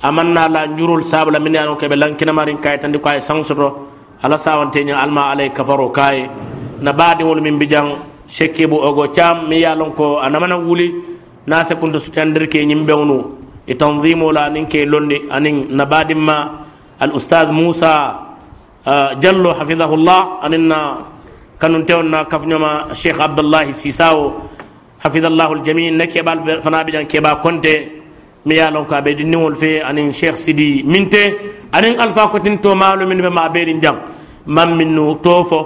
amanna la njurul sabla min yano kebe lankina marin kay tandi ko ay sansoto ala sawante nya alma alay kafaro kay na baadi wol min bijang shekke bu ogo cham mi yalon ko anamana wuli na sekunde sutandirke nyimbewnu تنظيم لا ننكي لوني أنين نبادم ما الأستاذ موسى جلو حفظه الله أننا كانوا تيونا كفنما الشيخ عبد الله سيساو حفظ الله الجميع. نكي بال فنابجان كيبا كنت ميالون كابي نول في أنين شيخ سيدي منتي أنين ألفا كنتين تو مالو من بما بيرين جان من منو توفو.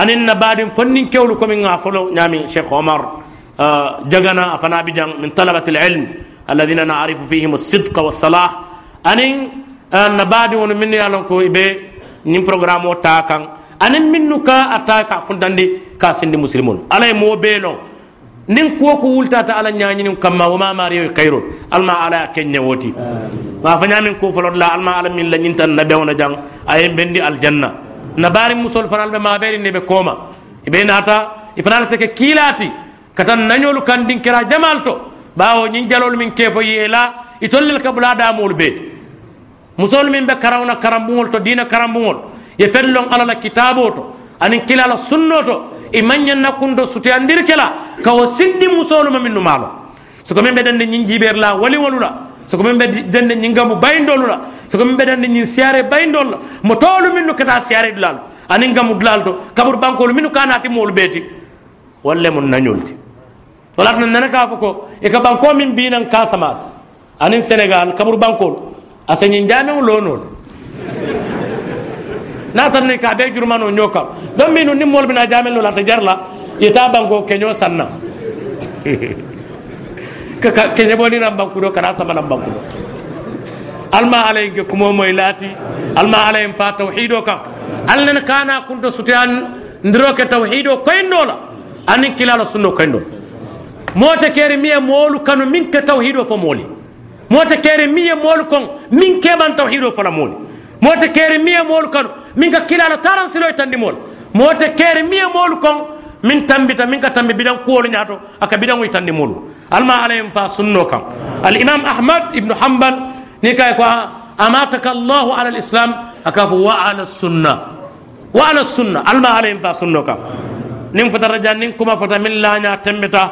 أنين نبادم فنين كيولو كمين غافلو. نامي شيخ عمر. جغنا فنابجان من طلبة العلم. الذين نعرف فيهم الصدق والصلاح. أنين نبادي ون من يالون إبه نيم برنامج تاكان أنين منو كا أتاكا فندندي كاسندي مسلمون. على مو بينو nin kuwo ko wultata ala ñañinin kamma woma mariyo kayro alma ala ken ñewoti ma fa ñamin ko folot la alma ala min la ñintan na bewna jang ayen bendi aljanna na bari musol fanal be maberi ne be koma ibe nata ifanal seke kilati katan nañolu kan din kira jamal to bawo ñin jalol min kefo yela itollel ka bula damol beeti musol min be karawna karambugol to dina karambugol ye fellon ala la kitabo to anin kila la sunno to e mañanna kundo suteyandir kela kawo sindi musolu ma minnu maalo. Soko min ɓe dande ñin jiɓer la wali walula soko min ɓe dande ñin gamu bayndolu la. Soko min ɓe dande ñin siyare bayndol la. Mo towlu minnu kata siyare dulal anin gamu dulal to. Kabur bankolu minnu kanati moolu beeti. Walle mun nañolti wala na nana ka fo ko e ka banko min binan kasamas anin sénégal kabur bankol asañin jameŋo lonol jamel la ta jarla ita banko kenyo sanna ka ka kenye boni na banku do kana sama na banku do alma alay ke kumo moy lati alma alay fa tauhido kam alna kana kunto sutian ndiro ke tauhido koyndola anin kilala sunno koyndola mota kere miye moolu kanu min ke tawhido fo mooli mota kere miye moolu kon min keɓan tawhido fola mooli mota kere miye moolu kanu min ka kilala taran silo e tandi mool mota kere miye moolu kon min tambita min ka tambi bidan kuwolu ñaato aka bidan wi tandi moolu alma alayhim fa sunno kam al imam ahmad ibnu hambal ni kay ko amataka allahu ala al islam aka fo wa ala sunna wa ala sunna alma alayhim fa sunno kam nin fotata jan nin kuma fota min laña tembita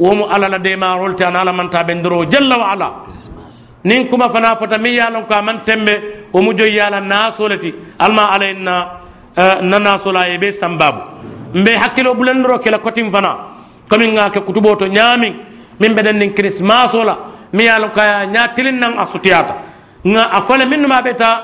womu ala la demarol te an ala manta ɓe ndoro jalla wa ala nin kuma fana fota min yalon ko aman tembe womu joyi yala nasoleti alma ala en na na nasola e ɓe sambabu mbe hakkilo ɓulandiro kela kotin fana komin ga ke kutubo to ñamin min ɓeɗen nin christmas ola mi yalon ko ya ña tilin nan a sutiyata ga a fole min numa ɓeta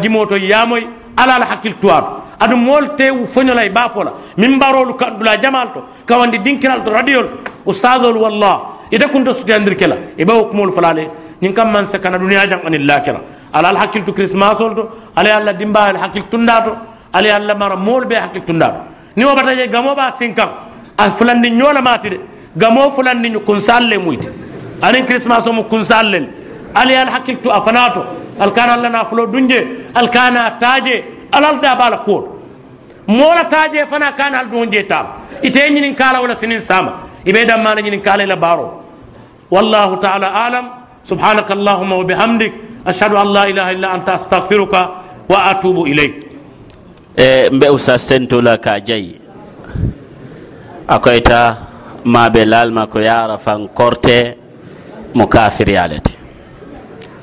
jimoto yamoy ala ala hakkil tuwato aɗum mool tew foñola e baafola min mbarolu kanɗula jamal to kawandi dinkiral to radiol ustadol wallah ida kunta suteyandir kela e ɓawo kumol falale ñin kam man sakana duniya jang anil lakira ala al hakkil to christmas ol to ala allah dimba al hakkil tunda to ala allah mara mool ɓe hakkil tunda to ni o bataje gamoɓa sinkan a fulandi ñoola mati de gamo fulandi ñu kun salle muyti anin christmas o mo kun sallel ala al hakkil to a fanato alkana allah na fulo dunje alkana taje alal da bala ko mola taje fana kana al dunje tam ite nyinin kala wala sinin sama ibe damma nyinin kala la baro wallahu ta'ala alam bihamdik ashhadu an la ilaha illa anta astaghfiruka wa atubu ilayk e mbe usas tentola ka jayi akoyta maɓe lalma ko yara fan korte mo kafiriyalete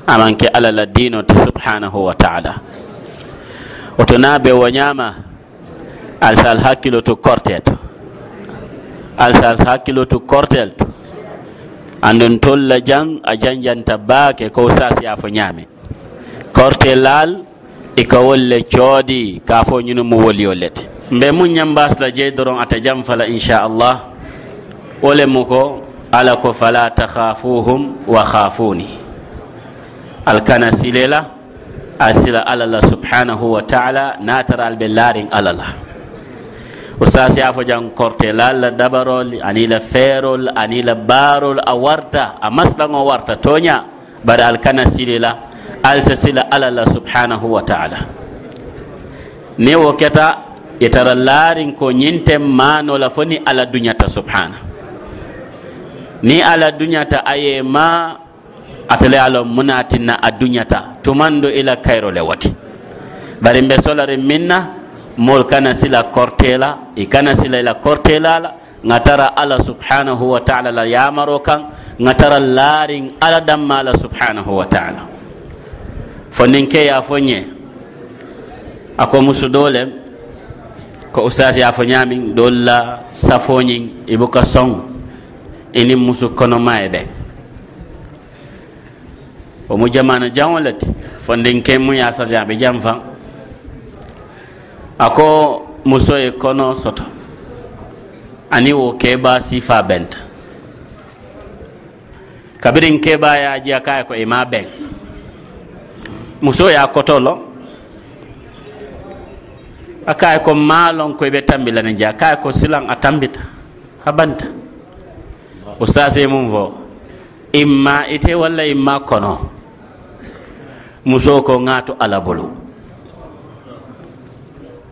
amanke ala la dinote subhanahu wa taala oto naɓe woñama alsal hakkilo to korte to alsal hakkilo to kortel to andon tolla jang a janjanta baake ko sasiyafo ñaame korte laal ika wolle coodi ka fo ñunu mo woli o lete mbe mun ñambasla jeey doron ata jam fala inchallah wole mu ko ala ko fala takhafuhum wa khafuni alkana silela a sila ala la subhanahu wa taala natara alɓe laarin ala la usasi fo jan korte la dabarol ani la feerol ani la baarol a warta a maslaŋo warta toña bare alkana al se sila ala la subhanahu wa taala. Ni wo keta itara laarin ko ñinten manola fo ni ala duñata subhana. Ni ala duñata aye ma atale alo munatinna a duñata tumando ila kayrole wati. Bari mbe solare minna mol kana sila kortela i kana sila ila kortela la nga tara ala subhanahu wa taala la yamaro kan nga tara laarin ala damma la subhanahu wa taala fo nin ke ya fo ñe ako musu dole ko ustas ya fo ñamin dol la safoñin i buka song inin musu kono maye ɓen o mu jamana jaŋo le fo ndin ke mu ya sarjaɓe jam a ko muso ye kɔnɔ sɔtɔ ani wo keeba sifa bɛnta kabirin keeba y'a jiya k'a ye ko i ma bɛn muso y'a kɔtɔ lɔ a k'a ye ko maa lɔn ko e i bɛ tanbi la nin ja. K'a ye ko silan a tanbita a banta o saase mun fɔ i ma i tɛ walla i ma kɔnɔ muso ko ŋa to ala bolo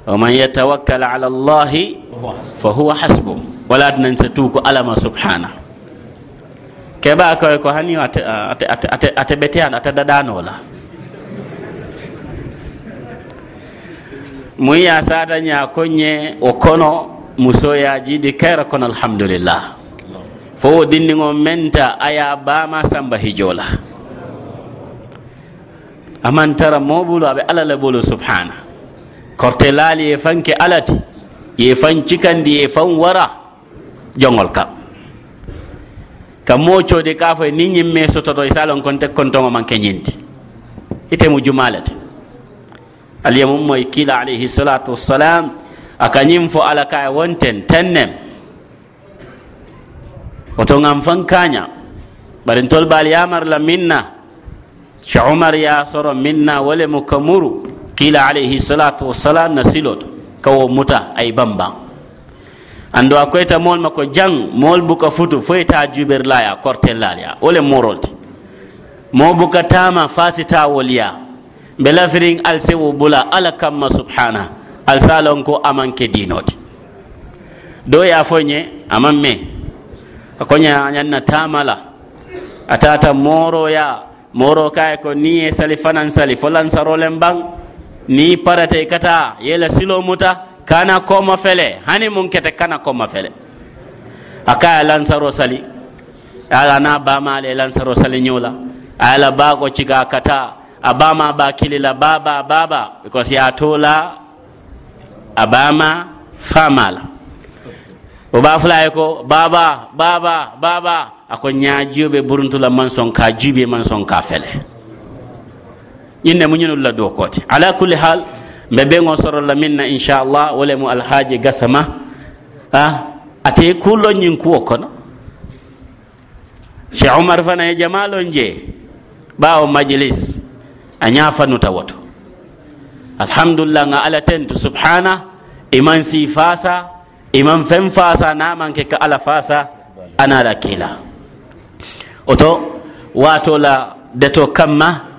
ومن يتوكل على الله فهو حسبه ولا ننسى ألم سبحانه كبا كوي كو هاني ate ate ate ate betian ate dadano la mun ya sata nya konye o kono muso ya jidi kaira kono alhamdulillah fo dindiŋo menta aya bama samba hijola aman tara mobulu aɓe ala la bolu subhana korte laali ye fanke alati ye fan cikandi ye fan wara jongol kam kam mocode ka fo ni ñimme sototo e salon kon tek kontoŋo man keñinti itemu jumalete aliyamum moy kila alayhi salatu wassalam aka ñim fo ala ka e wonten tennem oto ngam fan kaña ɓarin tol baal yamar la minna che umar ya soro minna wole mo kamuru kila alayhi salatu wassalam na siloto kawo muta ay bamban ando a koyta mol ma ko jang mol buka futu foyta juɓerlaya kortellaliya wole morolti. Mo buka tama fasita woliya mbe lafirin alsewo bula ala kamma subhana alsalon ko amanke dinoti. Do ya foñe aman me akoña ñanna tamala. Atata moroya moro kaye ko ni e sali fanan sali fo lansarolen ban ni i kata yela silo muta kana koma fele hani mun kete kana koma fele. Akaya lansaro sali ala na bamale lansaro sali nyola ala bago chika kata abama bama ba kilila baba baba because ya tola abama famala. O ba fulaye ko baba baba baba ako be buruntula man son ka jube man son ka fele ñinne mu ñinulla dow kote ala kulli hal mbe ɓeŋo sorolla minna inchallah wole mu alhaji gasama a ate kullo ñin kuwo kono cheikh oumar fana e jamalon je ɓawo majlis a ñafanuta woto alhamdulillah nga ala tentu subhana iman si fasa iman fen fasa namanke ka ala fasa anala kila oto watola deto kamma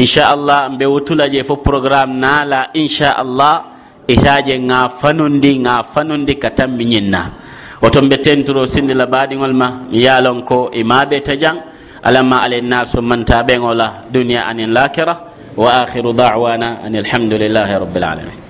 إن شاء الله بيوتولا جيفو بروغرام نالا إن شاء الله إساجي نا فنوندي نا فنوندي كتم بنينا وتم بتين ترو سند لبادي والما يالون كو إما بيتجان ألما على الناس من تابين ولا دنيا أن الآخرة وآخر دعوانا أن الحمد لله رب العالمين